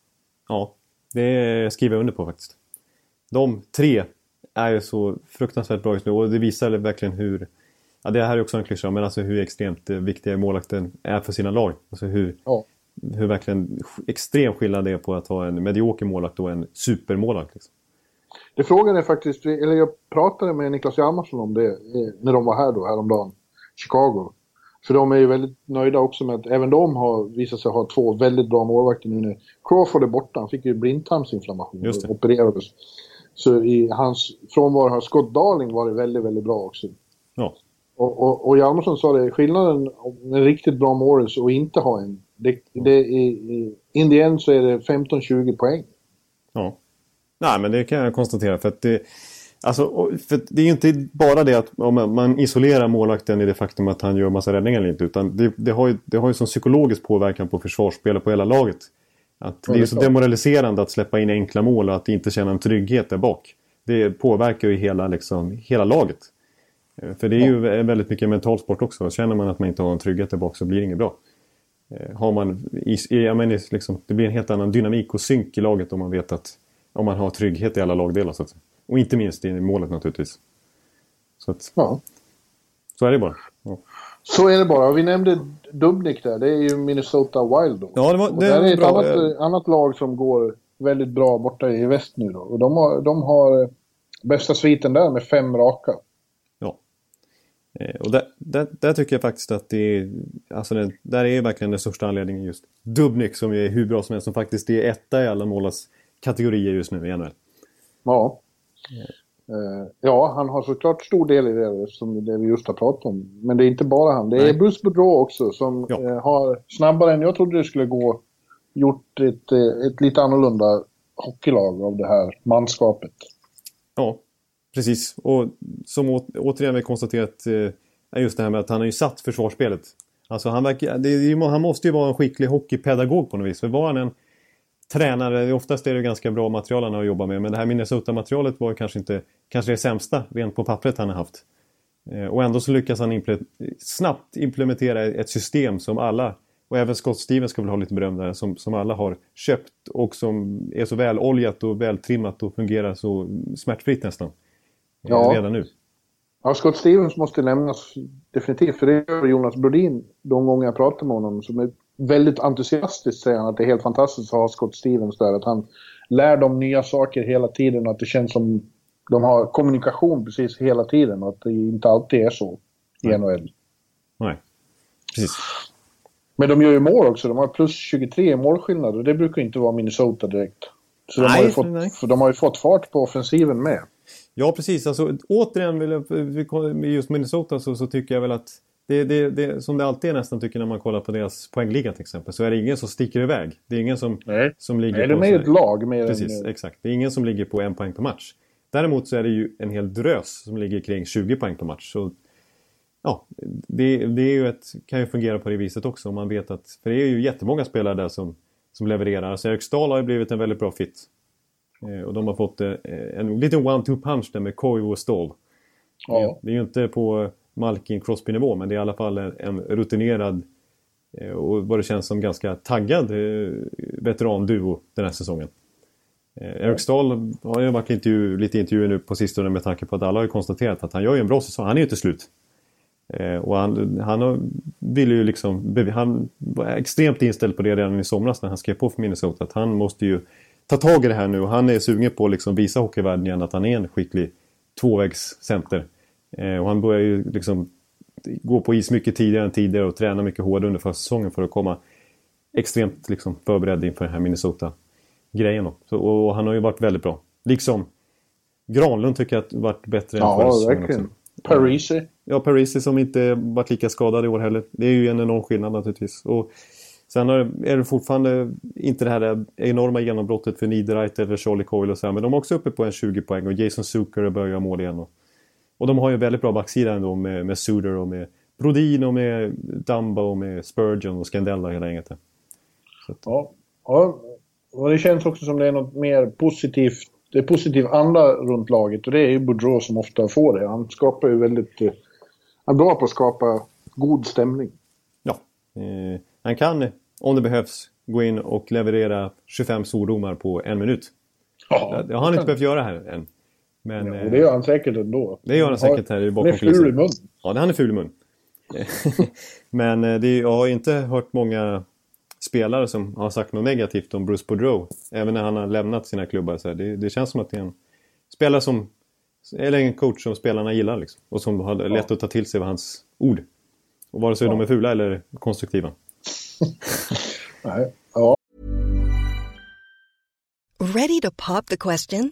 Ja, det skriver jag under på faktiskt. De tre är ju så fruktansvärt bra just nu och det visar verkligen hur Ja, det här är också en klyscha, men alltså hur extremt viktiga målvakten är för sina lag. Alltså hur, ja. hur verkligen extrem skillnad det är på att ha en medioker målvakt och en supermålvakt. Liksom. Det frågade faktiskt, eller jag pratade med Niklas Hjalmarsson om det eh, när de var här då, häromdagen, Chicago. För de är ju väldigt nöjda också med att även de har visat sig ha två väldigt bra målvakter nu när Crawford är borta. Han fick ju blindtarmsinflammation och opererades. Så i hans frånvaro har Scott Darling varit väldigt, väldigt bra också. Ja. Och, och, och Hjalmarsson sa det, skillnaden med riktigt bra Morris och inte ha en, det, det i, in the end så är det 15-20 poäng. Ja. Nej men det kan jag konstatera för att det, alltså, för det är ju inte bara det att man, isolerar målvakten i det faktum att han gör massa räddningar eller inte utan det, det har ju, det har ju sån psykologisk påverkan på försvarsspelet på hela laget. Att det är så demoraliserande att släppa in enkla mål och att inte känna en trygghet där bak. Det påverkar ju hela, liksom, hela laget. Eh, för det är ju väldigt mycket mental sport också. Känner man att man inte har en trygghet där bak så blir det inget bra. Eh, har man, jag menar, liksom, det blir en helt annan dynamik och synk i laget om man vet att om man har trygghet i alla lagdelar. Så att, och inte minst i målet naturligtvis. Så, att, ja. så är det bara. Ja. Så är det bara. Vi nämnde Dubnik där. Det är ju Minnesota Wild då. Ja, det, var, det, det är ett bra. annat, annat lag som går väldigt bra borta i väst nu då. Och de har, de har bästa sviten där med fem raka. Eh, och där, där, där, tycker jag faktiskt att det är... Alltså det, där är verkligen den största anledningen just. Dubnik som är hur bra som helst, som faktiskt är etta i alla målas kategorier just nu i NHL. Ja. Eh, ja, han har såklart stor del i det som det vi just har pratat om. Men det är inte bara han. Det är Bruce Boudreau också som ja. Eh, har snabbare än jag trodde det skulle gå gjort ett, eh, ett lite annorlunda hockeylag av det här manskapet. Ja, precis. Och som å, återigen vi konstaterat just det här med att han har ju satt försvarsspelet. Alltså han, verkar, det, han måste ju vara en skicklig hockeypedagog på något vis. För var han en tränare, oftast är det ganska bra material han har att jobba med. Men det här Minnesota-materialet var kanske inte kanske det sämsta rent på pappret han har haft. Eh, och ändå så lyckas han impl snabbt implementera ett system som alla, och även Scott Stevens ska väl ha lite beröm där, som, som alla har köpt och som är så väloljat och vältrimmat och fungerar så smärtfritt nästan. Eh, ja. Redan nu. Ja, Scott Stevens måste nämnas definitivt, för det gör Jonas Brodin de gånger jag pratar med honom. Som är väldigt entusiastiskt säger han att det är helt fantastiskt att ha Scott Stevens där. Att han lär dem nya saker hela tiden och att det känns som de har kommunikation precis hela tiden och att det inte alltid är så i nej. NHL. Nej, precis. Men de gör ju mål också. De har plus 23 i målskillnad och det brukar inte vara Minnesota direkt. Så nej, de, har ju fått, för de har ju fått fart på offensiven med. Ja, precis. Alltså, återigen, med just Minnesota så, så tycker jag väl att det, det, det, som det alltid är nästan tycker när man kollar på deras poängliga till exempel så är det ingen som sticker iväg. Det är ingen som, Nej. som ligger Nej, på... Nej, de är ett lag. Med Precis, med... exakt. Det är ingen som ligger på en poäng per match. Däremot så är det ju en hel drös som ligger kring 20 poäng per match. Så, ja, det, det är ju ett, kan ju fungera på det viset också om man vet att... För det är ju jättemånga spelare där som, som levererar. Alltså Eric Stahl har ju blivit en väldigt bra fit. Eh, och de har fått eh, en liten one-two punch där med Koivu och Ståhl. Ja. Det är ju inte på Malkin Crosby nivå men det är i alla fall en rutinerad eh, och vad det känns som ganska taggad eh, veteranduo den här säsongen. Eh, Eric Stahl har ju varit intervju, lite intervjuer nu på sistone med tanke på att alla har konstaterat att han gör ju en bra säsong. Han är ju inte slut. Och han, han ville ju liksom, han var extremt inställd på det redan i somras när han skrev på för Minnesota. Att han måste ju ta tag i det här nu och han är sugen på att liksom visa hockeyvärlden igen att han är en skicklig tvåvägscenter. Eh, och han börjar ju liksom gå på is mycket tidigare än tidigare och träna mycket hårdare under försäsongen för att komma extremt liksom förberedd inför den här Minnesota-grejen. Och, och han har ju varit väldigt bra. Liksom Granlund tycker jag att varit bättre ja, än förra säsongen. Verkligen. Parisi. Ja, Parisi som inte varit lika skadad i år heller. Det är ju en enorm skillnad naturligtvis. Och Sen är det fortfarande inte det här enorma genombrottet för Niederreiter eller Charlie Coyle och så här, men de är också uppe på en 20 poäng och Jason Zucker börjar mål igen. Och, och de har ju väldigt bra backsida ändå med, med Suder och med Brodin och med Dumba och med Spurgeon och Scandella hela gänget. Ja, ja, och det känns också som det är något mer positivt det är positiv anda runt laget och det är ju Boudreau som ofta får det. Han skapar ju väldigt... Eh, han är bra på att skapa god stämning. Ja. Eh, han kan, om det behövs, gå in och leverera 25 svordomar på en minut. Ja, det har han inte behövt göra här än. Men, ja, det gör han säkert ändå. Det gör han säkert här bakom kulisserna. Han är ful i mun. Ja, han är ful i mun. men eh, det, jag har inte hört många spelare som har sagt något negativt om Bruce Boudreau. Även när han har lämnat sina klubbar. Så det, det, känns som att det är en spelare som... Eller en coach som spelarna gillar liksom. Och som har lätt ja. att ta till sig av hans ord. Och vare sig ja. de är fula eller konstruktiva. Ready to pop the question?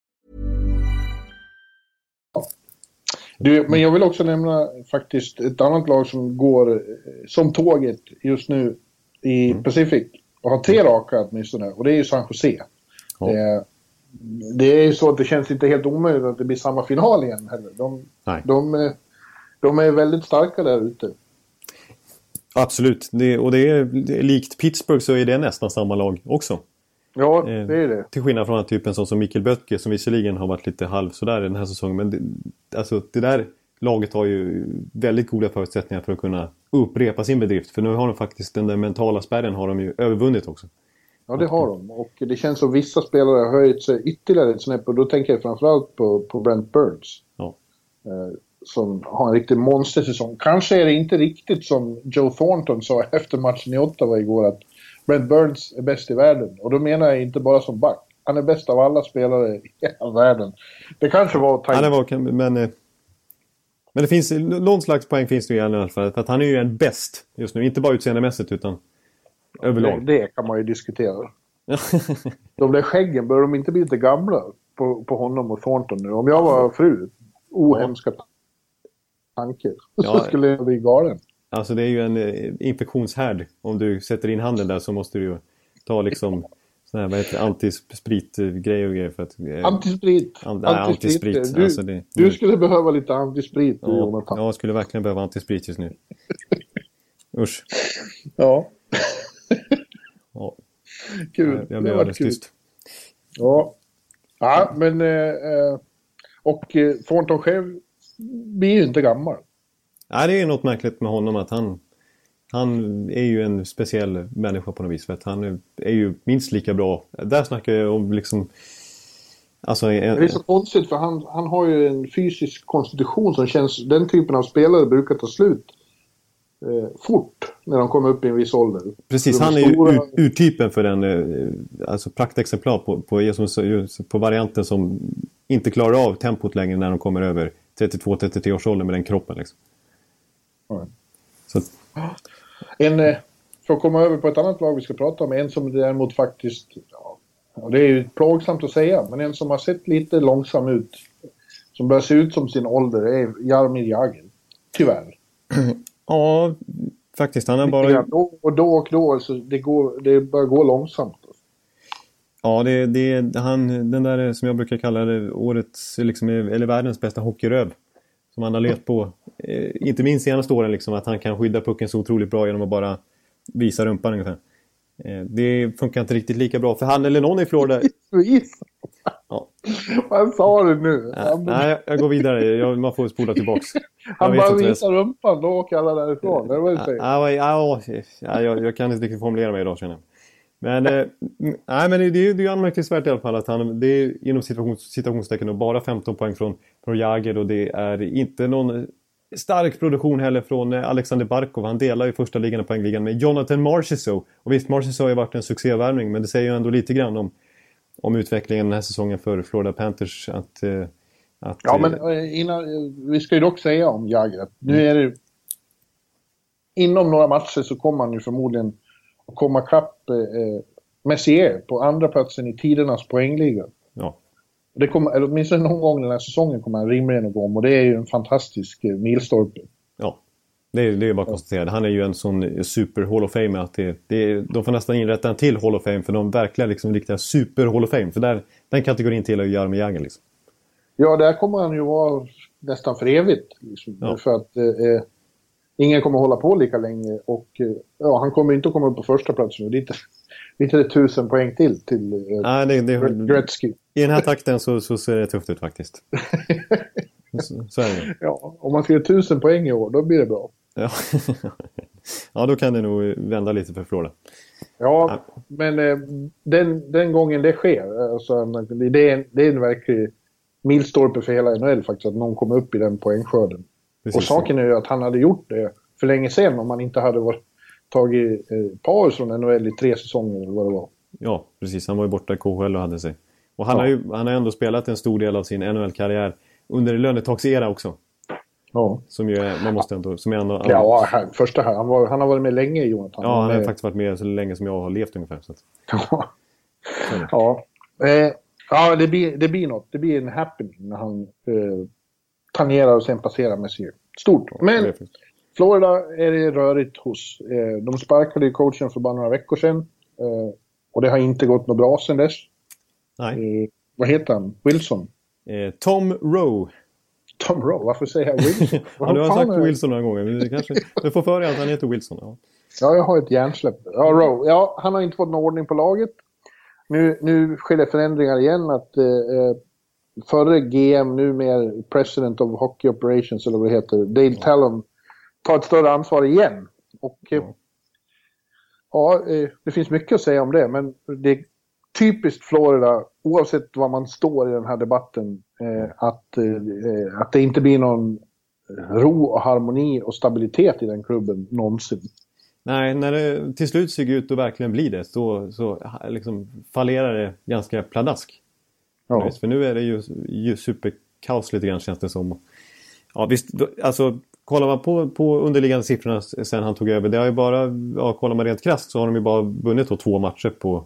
Du, men jag vill också nämna faktiskt ett annat lag som går eh, som tåget just nu i mm. Pacific och har tre raka åtminstone och det är ju San Jose. Ja. Det, det är ju så att det känns inte helt omöjligt att det blir samma final igen heller. De, de, de är väldigt starka där ute. Absolut, det, och det är, likt Pittsburgh så är det nästan samma lag också. Ja, eh, det är det. Till skillnad från en typen som, som Mikkel Böttke som visserligen har varit lite halv sådär den här säsongen. Men det, alltså, det där laget har ju väldigt goda förutsättningar för att kunna upprepa sin bedrift. För nu har de faktiskt den där mentala spärren har de ju övervunnit också. Ja, det har de. Och det känns som vissa spelare har höjt sig ytterligare ett snäpp och då tänker jag framförallt på, på Brent Burns. Ja. Eh, som har en riktig monstersäsong. Kanske är det inte riktigt som Joe Thornton sa efter matchen i Ottawa igår att Brent Burns är bäst i världen. Och då menar jag inte bara som back. Han är bäst av alla spelare i hela världen. Det kanske var att ta var, men, eh, men det finns, någon slags poäng finns det ju i alla fall. För att han är ju en bäst just nu. Inte bara utseendemässigt utan överlag. Det, det kan man ju diskutera. de där skäggen, bör de inte bli lite gamla på, på honom och Thornton nu? Om jag var fru, ohemska tanke. Ja, så skulle jag bli galen. Alltså det är ju en eh, infektionshärd. Om du sätter in handen där så måste du ju ta liksom sån här, vad heter det, antispritgrejer och grejer för att... Eh, antisprit! An, nej, antisprit. antisprit. Du, alltså det, du, skulle behöva lite antisprit ja, Jonathan. Ja, jag skulle verkligen behöva antisprit just nu. Usch. Ja. ja. Kul. Jag blev alldeles tyst. Ja. Ja, men... Eh, och Thornton själv blir ju inte gammal. Nej, det är något märkligt med honom att han, han är ju en speciell människa på något vis. För att han är ju minst lika bra. Där snackar jag om liksom... Alltså, en... Det är så konstigt för han, han har ju en fysisk konstitution som känns... Den typen av spelare brukar ta slut eh, fort när de kommer upp i en viss ålder. Precis, han är stora... ju urtypen för den, eh, alltså praktexemplar på, på, på varianten som inte klarar av tempot längre när de kommer över 32-33 års ålder med den kroppen. Liksom. Så. En, eh, för att komma över på ett annat lag vi ska prata om, en som däremot faktiskt, ja, det är ju plågsamt att säga, men en som har sett lite långsam ut, som börjar se ut som sin ålder, är Jaromir Jagr. Tyvärr. Ja, faktiskt. Han har bara... Då och då och då, så det, går, det börjar gå långsamt. Ja, det, det, han, den där som jag brukar kalla det, årets, liksom, eller världens bästa hockeyröv. Som han har levt på. Eh, inte minst senaste åren liksom, att han kan skydda pucken så otroligt bra genom att bara visa rumpan ungefär. Eh, det funkar inte riktigt lika bra för han eller någon i Florida. Ja. Vad sa du nu? Ja, nej, jag går vidare. Jag, man får spola tillbaks. Han bara visar rumpan, då åker alla därifrån. Det var det ja, ja, ja, jag, jag kan inte riktigt formulera mig idag känner jag. Men, eh, nej, men det, det är ju anmärkningsvärt i alla fall att han, det är inom citations, citationstecken bara 15 poäng från, från Jagr och det är inte någon stark produktion heller från eh, Alexander Barkov. Han delar ju första ligan och poängligan med Jonathan Marchessault. Och visst, Marchessault har ju varit en succévärvning men det säger ju ändå lite grann om, om utvecklingen den här säsongen för Florida Panthers. Att, eh, att, ja, men eh, innan, vi ska ju dock säga om Jagr att nu mm. är det... Inom några matcher så kommer han ju förmodligen och komma ikapp eh, Messier på andra platsen i tidernas poängliga. Ja. Det kommer, eller åtminstone någon gång den här säsongen kommer han rimligen att gå om och det är ju en fantastisk eh, milstolpe. Ja, det är, det är bara att konstatera. Han är ju en sån super Hall of Fame att det, det, de får nästan inrätta en till Hall of Fame för de verkliga liksom, riktiga super Hall of Fame. För där, den kategorin tillhör ju Jaromir Jagr liksom. Ja, där kommer han ju vara nästan för evigt. Liksom, ja. För att eh, eh ingen kommer hålla på lika länge och eh, ja, han kommer inte att komma upp på första plats nu. Det är inte, det är inte tusen poäng till till eh, Nej, det, det, Gretzky. I den här takten så, så ser det tufft ut faktiskt. så, så. Ja, om man ska göra tusen poäng i år, då blir det bra. Ja. ja, då kan det nog vända lite för Florida. Ja, ja. men eh, den, den gången det sker, alltså, det, är en, det är en verklig milstolpe för hela NHL faktiskt, att någon kommer upp i den poängskörden. Precis. Och saken är ju att han hade gjort det för länge sedan om han inte hade varit, tagit eh, paus från NHL i tre säsonger eller vad det var. Ja, precis. Han var ju borta i KHL och hade sig. Och han, ja. har ju, han har ändå spelat en stor del av sin NHL-karriär under lönetaksera också. Ja. Som ju är, man måste ändå... Som är ändå, ja, här, första här. Han, var, han har varit med länge, Jonathan. Ja, han har faktiskt varit med så länge som jag har levt ungefär. Så. Ja. ja. Eh, ja, det blir, det blir något. Det blir en happening när han eh, tangerar och sen passerar Messier. Stort. Men Florida är det rörigt hos. Eh, de sparkade ju coachen för bara några veckor sedan. Eh, och det har inte gått något bra sedan dess. Nej. Eh, vad heter han? Wilson? Tom Rowe. Tom Rowe? Varför säger jag Wilson? ja, du har sagt är... Wilson några gånger. Men det kanske... Du får för dig att han heter Wilson. Ja. ja, jag har ett hjärnsläpp. Ja, Rowe. Ja, han har inte fått någon ordning på laget. Nu, nu sker det förändringar igen. att eh, förre GM, numera President of Hockey Operations eller vad det heter, Dale ja. Tallon, tar ett större ansvar igen. Och ja. ja, eh, det finns mycket att säga om det, men det är typiskt Florida oavsett var man står i den här debatten, eh, att, eh, att det inte blir någon ro och harmoni och stabilitet i den klubben någonsin. Nej, när det till slut ser ut att verkligen bli det så, så liksom fallerar det ganska pladask. Ja. För nu är det ju, ju superkaos lite grann känns det som. Ja visst, alltså kollar man på, på underliggande siffrorna sen han tog över. Det har ju bara, ja, kollar man rent krasst så har de ju bara vunnit då två matcher på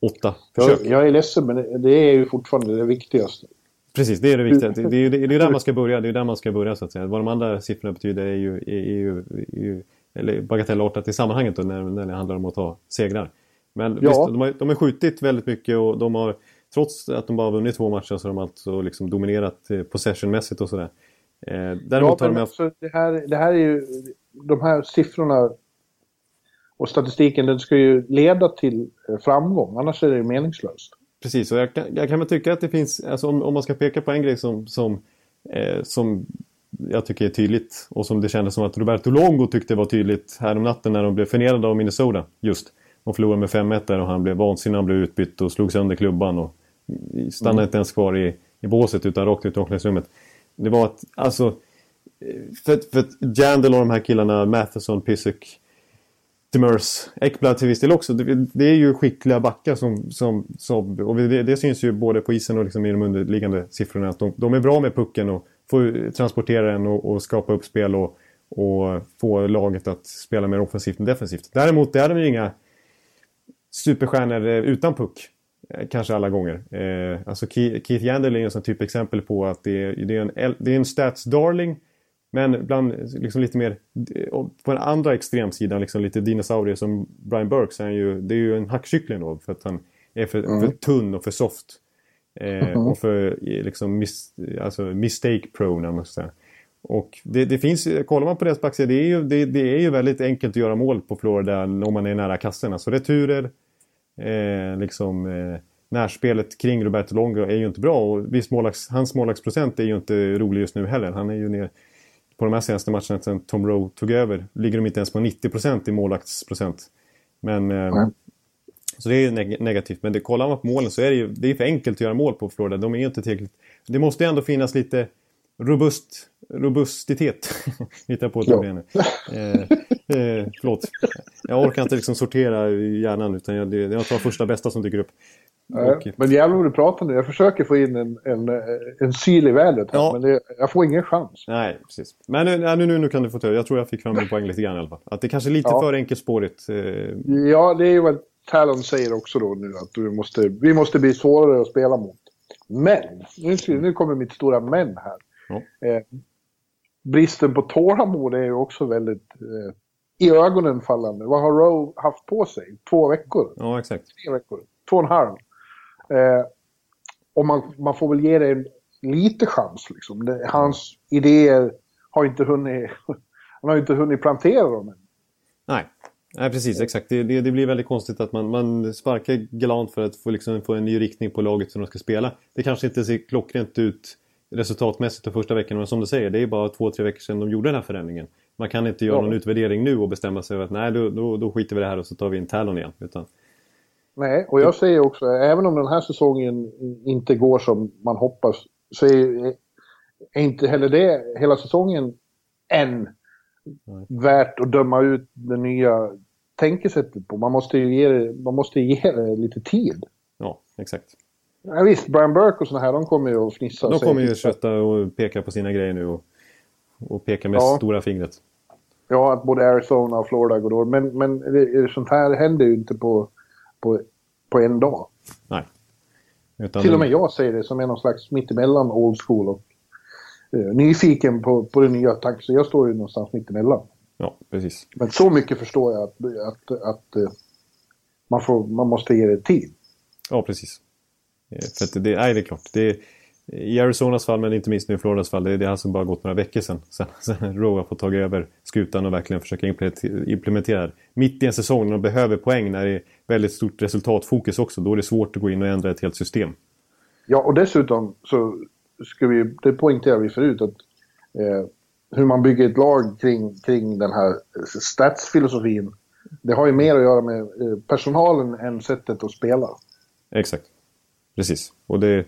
åtta försök. Jag, jag är ledsen men det är ju fortfarande det viktigaste. Precis, det är det viktiga. Det, det, är, det är där man ska börja. Det är där man ska börja så att säga. Vad de andra siffrorna betyder är ju, är, är ju, är ju eller bagatellartat i sammanhanget då, när, när det handlar om att ta segrar. Men ja. visst, de har, de har skjutit väldigt mycket och de har trots att de bara vunnit två matcher så har de alltså liksom dominerat eh, possessionmässigt och sådär. Eh, däremot ja, har de haft... det, här, det här är ju, de här siffrorna och statistiken den ska ju leda till eh, framgång, annars är det meningslöst. Precis, och jag kan, jag kan väl tycka att det finns, alltså om, om man ska peka på en grej som, som, eh, som jag tycker är tydligt och som det kändes som att Roberto Longo tyckte var tydligt här om natten när de blev förnedrade av Minnesota just. De förlorade med 5-1 där och han blev vansinnig, han blev utbytt och slog sönder klubban och stannade mm. inte ens kvar i, i båset utan rakt ut i omklädningsrummet. Det var att, alltså, för, för att Jandel och de här killarna, Matheson, Pissick, Demers, Ekblad till viss del också. Det, det, är ju skickliga backar som, som, som och det, det, syns ju både på isen och liksom i de underliggande siffrorna att de, de är bra med pucken och får transportera den och, och skapa upp spel och, och få laget att spela mer offensivt än defensivt. Däremot är de ju inga superstjärnor eh, utan puck. Eh, kanske alla gånger. Eh, alltså Keith Yandel är en typ exempel på att det är, det är, en, det är en stats darling. Men bland liksom lite mer på den andra extremsidan, liksom lite dinosaurier som Brian Burke, så är ju, det är ju en hackkyckling då för att han är för, mm. för tunn och för soft. Eh, mm. Och för liksom mis, alltså mistake prone, måste säga. Och det, det, finns, kollar man på deras backsida, det, är ju, det, det, är ju väldigt enkelt att göra mål på Florida om man är nära kassen. Alltså returer, eh, liksom eh, närspelet kring Roberto Longo är ju inte bra. Och visst, målags, hans målvaktsprocent är ju inte rolig just nu heller. Han är ju ner på de här senaste matcherna sen Tom Rowe tog över. Ligger de inte ens på 90% i målvaktsprocent. Men eh, mm. Så det är neg negativt. Men det, kollar man på målen så är det ju det är för enkelt att göra mål på Florida. De är inte tillräckligt... Det måste ju ändå finnas lite robust, robustitet. Hittar på ett ja. nu. Eh, eh, förlåt. Jag orkar inte liksom sortera i hjärnan utan jag, jag tar första bästa som dyker upp. Okay. Men jävlar vad du pratar nu. Jag försöker få in en, en, en syl i vädret ja. men det, jag får ingen chans. Nej, precis. Men nu, nu, nu, nu kan du få ta Jag tror jag fick fram min poäng lite grann i alla fall. Att det kanske är lite ja. för enkelspårigt. Eh... Ja, det är ju vad Talon säger också då nu. Att vi måste, vi måste bli svårare att spela mot. Men, nu, nu kommer mitt stora men här. Ja. Eh, bristen på tålamod är ju också väldigt eh, i ögonen fallande. Vad har Rowe haft på sig? Två veckor? Ja, exakt. Tre veckor. Två och en halv. Eh, och man, man får väl ge det lite chans liksom. Det, hans idéer har inte hunnit... Han har inte hunnit plantera dem än. Nej. Nej, precis. Exakt. Det, det, det, blir väldigt konstigt att man, man sparkar galant för att få, liksom, få en ny riktning på laget som de ska spela. Det kanske inte ser klockrent ut resultatmässigt de första veckorna, men som du säger, det är bara två, tre veckor sedan de gjorde den här förändringen. Man kan inte göra ja. någon utvärdering nu och bestämma sig för att nej, då, då, då skiter vi i det här och så tar vi in Talon igen. Utan... Nej, och jag säger också, även om den här säsongen inte går som man hoppas, så är, är inte heller det hela säsongen än Nej. värt att döma ut det nya tänkesättet på. Man måste ju ge det, man måste ge det lite tid. Ja, exakt. Ja, visst, Brian Burke och såna här, de kommer ju att fnissa. De kommer ju kötta och peka på sina grejer nu och, och peka med ja. stora fingret. Ja, att både Arizona och Florida går då. Men, men det, sånt här händer ju inte på, på, på en dag. Nej. Utan Till och med jag säger det som är någon slags mittemellan old school och uh, nyfiken på, på det nya tack. Så jag står ju någonstans mittemellan. Ja, precis. Men så mycket förstår jag att, att, att uh, man, får, man måste ge det tid. Ja, precis. Eh, för att det, nej, det är klart. Det är, I Arizonas fall, men inte minst nu i Floridas fall, det, det har alltså bara gått några veckor sedan. Sen, sen Rowe har fått ta över skutan och verkligen försöka implementera det. Mitt i en säsong när de behöver poäng, när det är väldigt stort resultatfokus också, då är det svårt att gå in och ändra ett helt system. Ja, och dessutom så ska vi, det poängterar vi förut, att eh, hur man bygger ett lag kring, kring den här statsfilosofin, det har ju mer att göra med eh, personalen än sättet att spela. Exakt. Precis. Och det,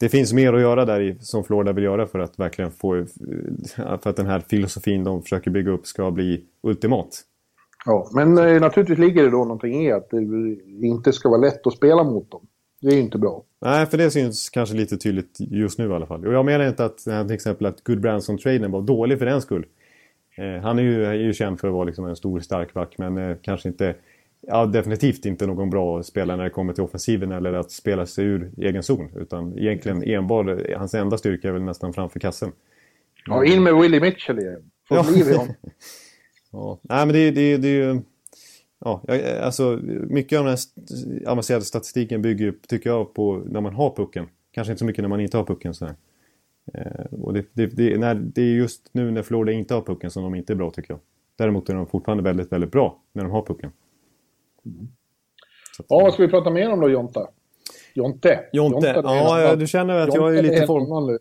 det finns mer att göra där i, som Florida vill göra för att verkligen få... För att den här filosofin de försöker bygga upp ska bli ultimat. Ja, men eh, naturligtvis ligger det då någonting i att det inte ska vara lätt att spela mot dem. Det är inte bra. Nej, för det syns kanske lite tydligt just nu i alla fall. Och jag menar inte att till exempel att Goodbranson-traden var dålig för den skull. Eh, han är ju, är ju känd för att vara liksom en stor stark back men eh, kanske inte... Ja, definitivt inte någon bra spelare när det kommer till offensiven eller att spela sig ur egen zon. Utan egentligen enbart, hans enda styrka är väl nästan framför kassen. Ja, in med Willie Mitchell igen. Få Ja. liv i honom. Ja, nej men det, det, det är ju... Ja, alltså mycket av den här avancerade statistiken bygger ju, tycker jag, på när man har pucken. Kanske inte så mycket när man inte har pucken. Så här. Eh, och det, det, det, när, det är just nu när Florida inte har pucken som de inte är bra tycker jag. Däremot är de fortfarande väldigt, väldigt bra när de har pucken. Att- Ja, vad ska vi prata mer om då, Jonta? Jonte. Jonte, är ja, du känner att jag är Jonte, lite form... någon-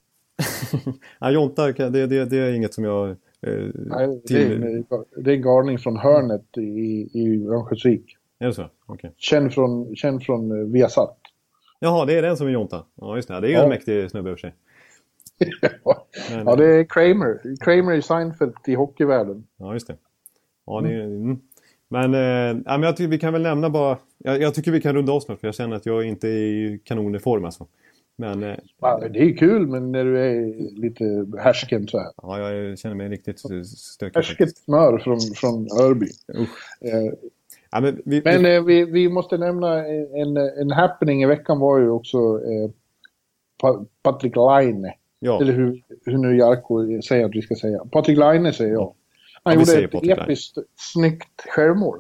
Ja, Jonta, det, det, det är inget som jag... Eh, Nej, det, är, det är galning från hörnet i, i Örnsköldsvik. Är det så? Okej. Känd från, känd från eh, Viasat. Jaha, det är den som är Jonta. Ja, just det. Det är ju Ja. en mäktig snubbe i och för sig. Ja, det är Kramer. Kramer i Seinfeld i hockeyvärlden. Ja, just det. Ja, det är, mm. Men, eh, men jag tycker vi kan väl nämna bara... Jag, jag tycker vi kan runda av snart för jag känner att jag inte är i kanon i form alltså. Men eh, Ja, det är kul, men när du är lite härsken så här. ja, jag känner mig riktigt stökig. Härsket smör från, från Örby. Eh, Ja, men vi, Men vi, eh, vi, vi måste nämna en, en happening i veckan var ju också eh, Pa- Patrik Laine. ja, Eller hur, hur nu Jarko säger att vi ska säga. Patrik Laine säger jag. Han gjorde ett episkt snyggt självmål.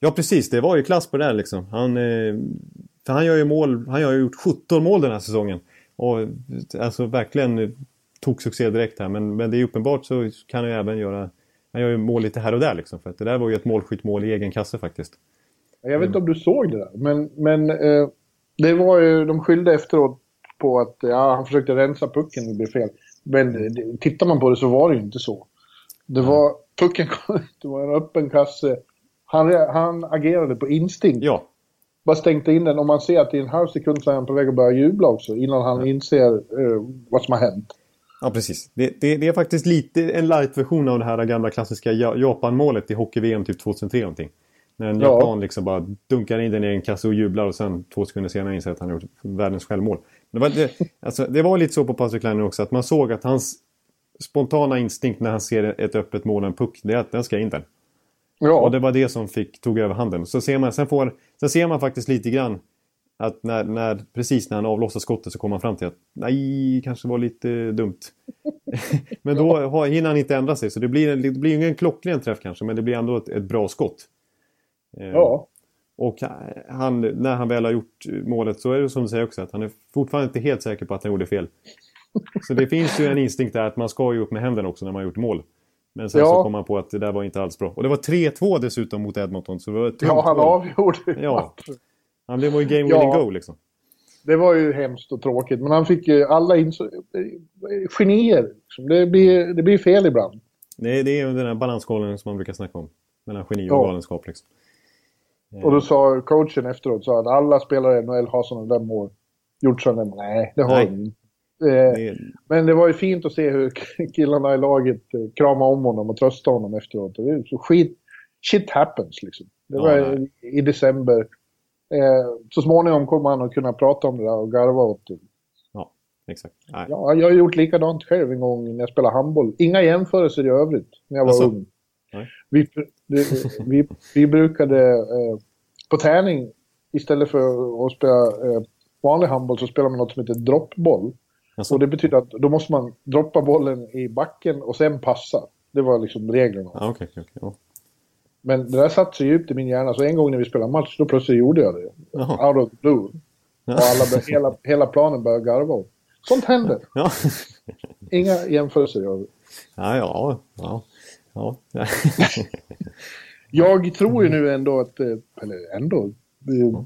ja, precis. Det var ju klass på det här liksom. Han, eh, för han gör ju mål. Han har ju gjort 17 mål den här säsongen. Och alltså verkligen eh, tog succé direkt här. Men, men det är uppenbart så kan han ju även göra... Han gör ju mål lite här och där liksom. För att det där var ju ett målskyttmål i egen kasse faktiskt. Jag vet inte om du såg det där, men, men eh, det var ju, de skyllde efteråt på att ja, han försökte rensa pucken och det blev fel. Men eh, tittar man på det så var det ju inte så. Det var, pucken kom, det var en öppen kasse. Han, han agerade på instinkt. Ja, Bara stängde in den. Om man ser att i en halv sekund så är han på väg att börja jubla också innan han inser eh, vad som har hänt. Ja, precis. Det, det, det är faktiskt lite en light-version av det här gamla klassiska Ja- Japan-målet i hockey-VM typ 2003 någonting. När en Ja. japan liksom bara dunkar in den i en kasse och jublar och sen två sekunder senare inser att han har gjort världens självmål. Det var, det, alltså, det var lite så på Patrik Laine också att man såg att hans spontana instinkt när han ser ett öppet mål och en puck, det är att den ska in där. Ja, Och det var det som fick, tog över handen. Så ser man, sen, får, sen ser man faktiskt lite grann att när, när, precis när han avlossar skottet så kommer han fram till att nej, kanske var lite dumt. men då har, hinner han inte ändra sig så det blir, det blir ingen klockren träff kanske men det blir ändå ett, ett bra skott. Eh, ja. Och han, när han väl har gjort målet så är det som du säger också att han är fortfarande inte helt säker på att han gjorde fel. Så det finns ju en instinkt där att man ska ju upp med händerna också när man har gjort mål. Men sen Ja. så kom man på att det där var inte alls bra. Och det var 3-2 dessutom mot Edmonton. Så det var ett ja, han mål. avgjorde Ja. Han blev ju game Ja. winning go liksom. Det var ju hemskt och tråkigt, men han fick ju alla. Genier. Liksom. Det, blir, det blir fel ibland. Det, det är ju den här balansgången som man brukar snacka om. Mellan geni och Ja. galenskap liksom. Och då sa coachen efteråt så att alla spelare i NHL har sådana där mål. Gjort sådana där Nej, det har Nej. de inte. Det är, Men det var ju fint att se hur killarna i laget eh, kramade om honom och tröstade honom efteråt. Så skit, shit happens liksom. Det Ja, var nej. i, december. Eh, så småningom kommer han att kunna prata om det där och garva åt det. ja, exakt. Nej. Ja, jag har gjort likadant själv en gång när jag spelade handboll. Inga jämförelser i övrigt när jag var Alltså? ung. Nej. Vi, vi, vi brukade eh, på träning istället för att spela eh, vanlig handboll så spelar man något som heter droppboll. Alltså, Och det betyder att då måste man droppa bollen i backen och sen passa. Det var liksom reglerna. okej, okej, okej. Ja. Men det där satt så djupt i min hjärna så en gång när vi spelade match då plötsligt gjorde jag det. Jaha. Out of the blue. Och alla, hela, hela planen började garva åt. Sånt händer. Ja. Inga jämförelser gör vi. ja, ja, ja. ja. Jag tror ju nu ändå att, eh, eller ändå, eh,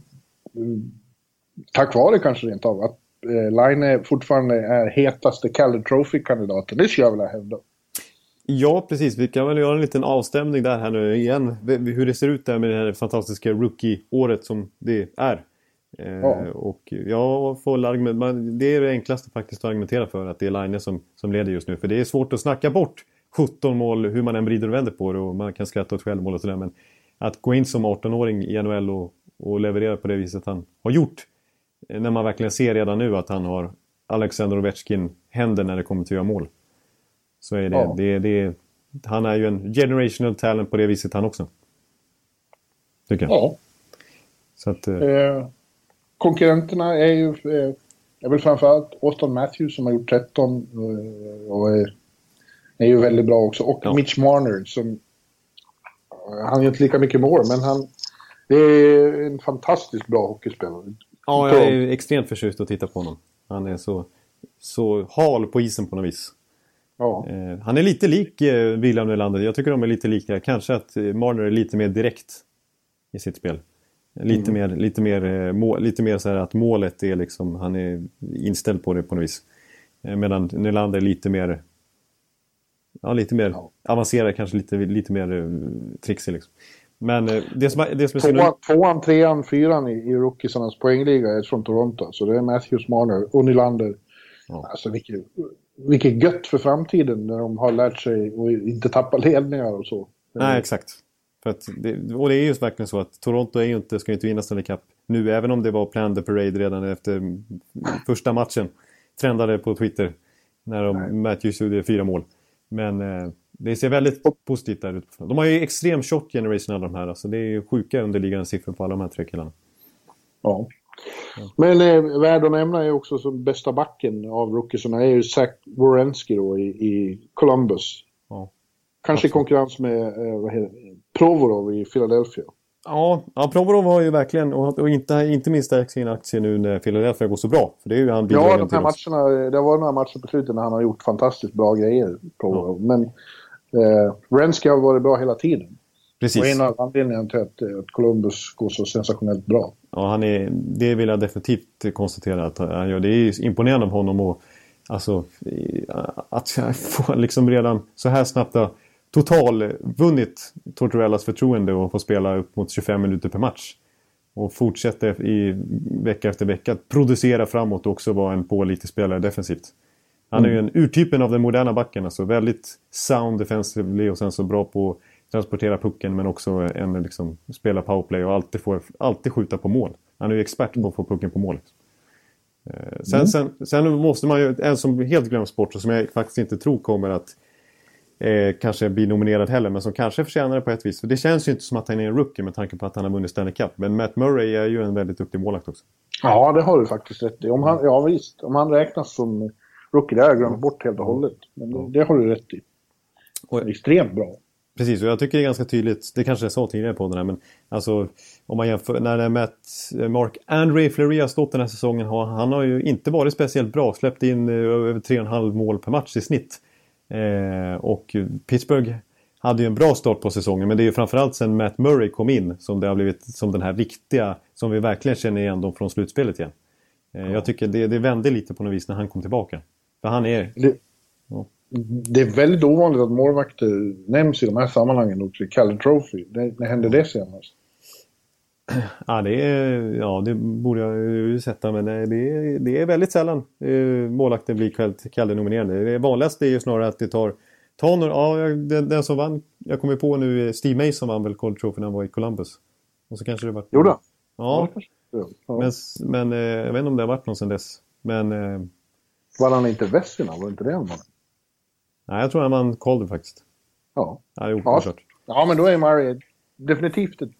tack vare kanske rent av, att Line fortfarande är hetaste Calder Trophy-kandidaten. Det skulle jag vilja hävda. Ja, precis. Vi kan väl göra en liten avstämning där här nu igen. Hur det ser ut där med det här fantastiska rookie-året som det är. Eh, ja. Och jag får argument, det är det enklaste faktiskt att argumentera för att det är Line som, som leder just nu. För det är svårt att snacka bort 17 mål hur man än vrider och vänder på det och man kan skratta åt självmål och sådär. Men att gå in som 18-åring i NHL och, och leverera på det viset han har gjort. Eh, när man verkligen ser redan nu att han har Alexander Ovechkin händer när det kommer till att göra mål. Så är det, ja. det, det, han är ju en generational talent på det viset han också. Tycker jag. Ja. Så att, eh, eh konkurrenterna är ju eh, är väl framförallt Austin Matthews som har gjort 13 eh, och är, är ju väldigt bra också. Och ja. Mitch Marner som han gör inte lika mycket mål men han är en fantastiskt bra hockeyspelare. Ja, jag är extremt förtjust att titta på honom. Han är så, så hal på isen på något vis. Ja. Eh, han är lite lik eh, William Nylander. Jag tycker de är lite lika. Kanske att eh, Marner är lite mer direkt i sitt spel. Lite mm. mer, lite mer, eh, mål, lite mer så här att målet är liksom, han är inställd på det på något vis. Eh, medan Nylander är lite mer, ja lite mer ja. avancerad, kanske lite, lite mer uh, trixig liksom. Men det som, det som är Tvåan, tvåan, trean, fyran i, i rookiesarnas poängliga är från Toronto. Så det är Matthews, Marner och Nylander. Ja. Alltså vilket, vilket gött för framtiden när de har lärt sig att inte tappa ledningar och så. Nej, exakt. Det, och det är ju verkligen så att Toronto är ju inte, ska ju inte vinna Stanley Cup nu, även om det var Plan the Parade redan efter första matchen. Trendade på Twitter när de, Matthews gjorde fyra mål. Men eh, det ser väldigt positivt där ut. De har ju extrem short generation alla de här. Alltså det är ju sjuka underliggande siffror på alla de här tre killarna. Ja. Men eh, värd att nämna är också som bästa backen av rookiesarna är ju Zach Wierenski då i, i Columbus. Ja. Kanske i konkurrens med eh, Provorov i Philadelphia. Ja, ja Provorov har ju verkligen, och, inte, inte minst stärkt sin aktie nu när Philadelphia går så bra. För det är ju han Ja, de här matcherna, det var några matcher på slutet när han har gjort fantastiskt bra grejer, Provorov. Ja. Men eh, Renski har varit bra hela tiden. Precis. Och en av anledningarna till att, att Columbus går så sensationellt bra. Ja, han är, det vill jag definitivt konstatera att han gör. Det är imponerande av honom och alltså att få liksom redan så här snabbt totalvunnit Tortorellas förtroende och få spela upp mot 25 minuter per match. Och fortsätter i vecka efter vecka att producera framåt och också vara en pålitlig spelare defensivt. Han är ju en urtypen av den moderna backen. Alltså väldigt sound defensively och sen så bra på att transportera pucken men också en liksom spela powerplay och alltid, får, alltid skjuta på mål. Han är ju expert på att få pucken på mål. Eh, sen, mm. sen, sen måste man ju, en som helt glöms bort och som jag faktiskt inte tror kommer att eh, kanske bli nominerad heller, men som kanske förtjänar det på ett vis. För det känns ju inte som att han är en rookie med tanke på att han har vunnit Stanley Cup. Men Matt Murray är ju en väldigt duktig målvakt också. Ja, det har du faktiskt rätt i. Om han, ja visst, om han räknas som rookie, det har jag glömt bort helt och hållet. Men det, det har du rätt i. Och, Extremt bra. Precis, och jag tycker det är ganska tydligt, det kanske jag sa tidigare på den här, men alltså om man jämför, när Matt, Mark Andre Fleury har stått den här säsongen, han har ju inte varit speciellt bra, släppt in eh, över 3,5 mål per match i snitt. Eh, och Pittsburgh hade ju en bra start på säsongen men det är ju framförallt sen Matt Murray kom in som det har blivit som den här riktiga, som vi verkligen känner igen dem från slutspelet igen. Eh, jag tycker det, det vände lite på något vis när han kom tillbaka. För han är... Det, ja. det är väldigt ovanligt att målvakter nämns i de här sammanhangen också, Calle Trophy. Det, när hände det senast? Ja det, är, ja, det borde jag ju sätta men det är, det är väldigt sällan eh, målvakter blir Kalle-nominerade. Det vanligaste är ju snarare att det tar, några, ja, den, den, som vann, jag kommer på nu, Steve Mason vann väl Cold Trophy när han var i Columbus. Och så kanske det var... Gjorde Ja. ja. Men, men eh, jag vet inte om det har varit någon sedan dess. Men... Var han inte Vesina? Var det inte det han vann? Nej, jag tror han vann Calder faktiskt. Ja. Ja, jo, ja. ja, men då är Murray definitivt ett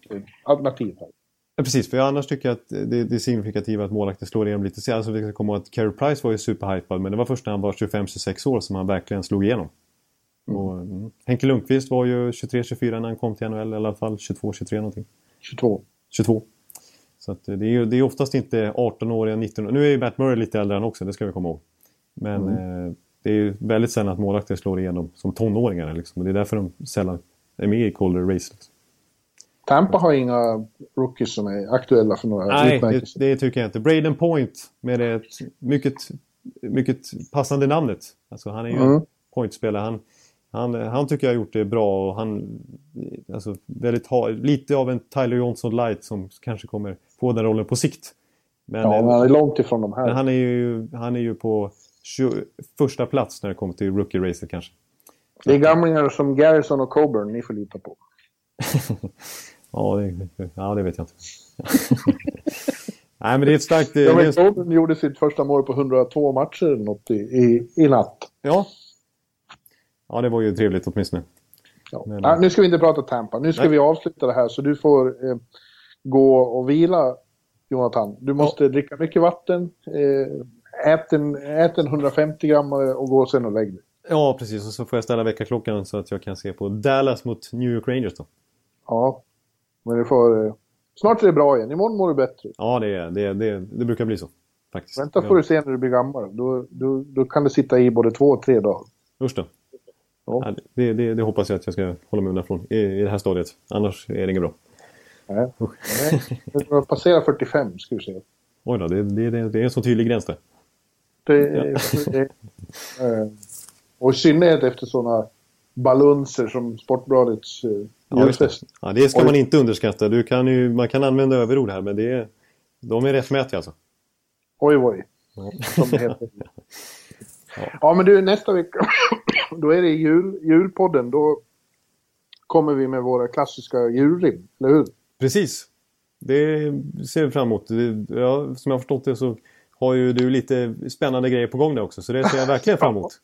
alternativ här. Ja, precis, för annars tycker jag att det, det är signifikativt att målvakter slår igenom lite. Alltså, vi ska komma ihåg att Carey Price var ju superhypad men det var först när han var 25-26 år som han verkligen slog igenom. Mm. Och, mm. Henke Lundqvist var ju 23-24 när han kom till NHL, i alla fall 22-23 någonting. 22. 22. Så att det, är ju det är oftast inte 18-åriga, 19 Nu är ju Matt Murray lite äldre än också, det ska vi komma ihåg. Men mm. eh, det är ju väldigt sällan att målvakter slår igenom som tonåringar. Liksom. Och det är därför de sällan är med i Calder Race. Liksom. Tampa har inga rookies som är aktuella för några Nej, det, det, tycker jag inte. Braden Point med det mycket, mycket passande namnet. Alltså han är ju mm. en pointspelare. Han, han, han tycker jag har gjort det bra och han... Alltså väldigt ha, lite av en Tyler Johnson light som kanske kommer få den rollen på sikt. Men, ja, men han är långt ifrån de här. Men han är ju, han är ju på 20, första plats när det kommer till rookie-racet kanske. Det är gamlingar som Garrison och Coburn ni får lita på. ja, det, ja, det vet jag inte. Nej, men det är ett starkt... Ja, men Coburn gjorde sitt första mål på 102 matcher något i, i, i natt. Ja. Ja, det var ju trevligt åtminstone. Ja. Men, Nej, nu ska vi inte prata Tampa. Nu ska Nej. vi avsluta det här så du får eh, gå och vila, Jonathan. Du måste ja. dricka mycket vatten, eh, ät, en, ät en 150 gram och gå sen och lägg dig. Ja, precis. Och så får jag ställa väckarklockan så att jag kan se på Dallas mot New York Rangers då. Ja, men du får... Eh, snart är det bra igen. Imorgon mår du bättre. Ja, det, det, det, det brukar bli så. Faktiskt. Vänta får du se när du blir gammal. Då, då, då kan det sitta i både två och tre dagar. Usch då. Ja. Ja, det, det, det, hoppas jag att jag ska hålla mig undan från i, i det här stadiet. Annars är det inget bra. Nej. Nej. Passera 45 ska vi se. Oj då, det, det, det är en så tydlig gräns där. Det, det, äh, och i synnerhet efter sådana balunser som Sportbladets uh, ja, det. ja, det ska man inte underskatta. Du kan ju, man kan använda överord här, men det de är rättmätiga alltså. Oj, oj. Ja. Som det heter. ja. ja, men du, nästa vecka, då är det jul, julpodden. Då kommer vi med våra klassiska julrim, eller hur? Precis. Det ser vi fram emot. Ja, som jag har förstått det så har ju du lite spännande grejer på gång där också. Så det ser jag verkligen fram emot.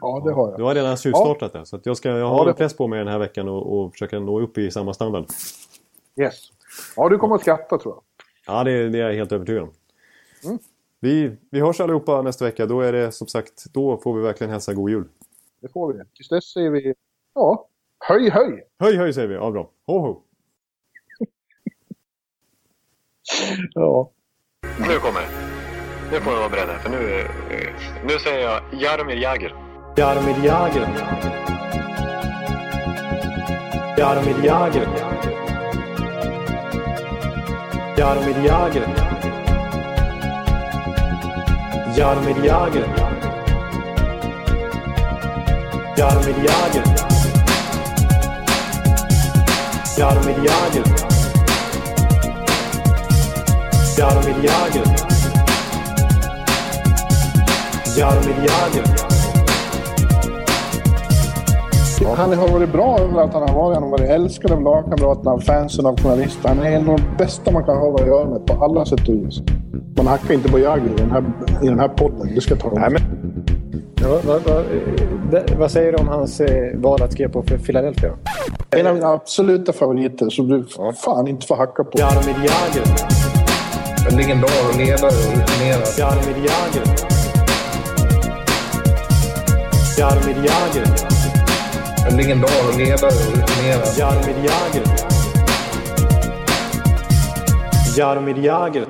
Ja, det har jag. Du har redan tjuvstartat ja. det. Så jag, ska, jag har ja, en press på mig den här veckan och, och försöka nå upp i samma standard. Yes. Ja, du kommer att skratta tror jag. Ja, det, det är jag helt övertygad om. Mm. Vi, vi hörs allihopa nästa vecka. Då är det som sagt, då får vi verkligen hälsa god jul. Det får vi. Tills dess säger vi, ja, höj höj! Höj höj säger vi, ja bra. Ho ho! ja. Nu kommer det. Nu får vi vara beredda, för nu, eh, nu säger jag Jaromir Jagr. Jaromir Jagr. Jaromir Jagr. Jaromir Jagr. Jaromir Jagr. Jaromir Jagr. Jaromir Jagr. Jaromir Jagr. Jaromir Jagr. Han har varit bra överallt han har varit. Han har varit älskad av lagkamraterna, av fansen, av journalister. Han är en av de bästa man kan ha att göra med på alla sätt och vis. Man hackar inte på Jagr i den här, i den här podden. Det ska ta Nej, men... Ja, vad, vad, vad, säger du om hans eh, val att skriva på för Philadelphia? En av mina absoluta favoriter som du ja. fan inte får hacka på. Jaromir Jagr. En legendar och ledare och rutinerad. Jaromir Jagr. Jaromir Jagr. En legendar och ledare och rutinerad. Jaromir Jagr. Jaromir Jagr.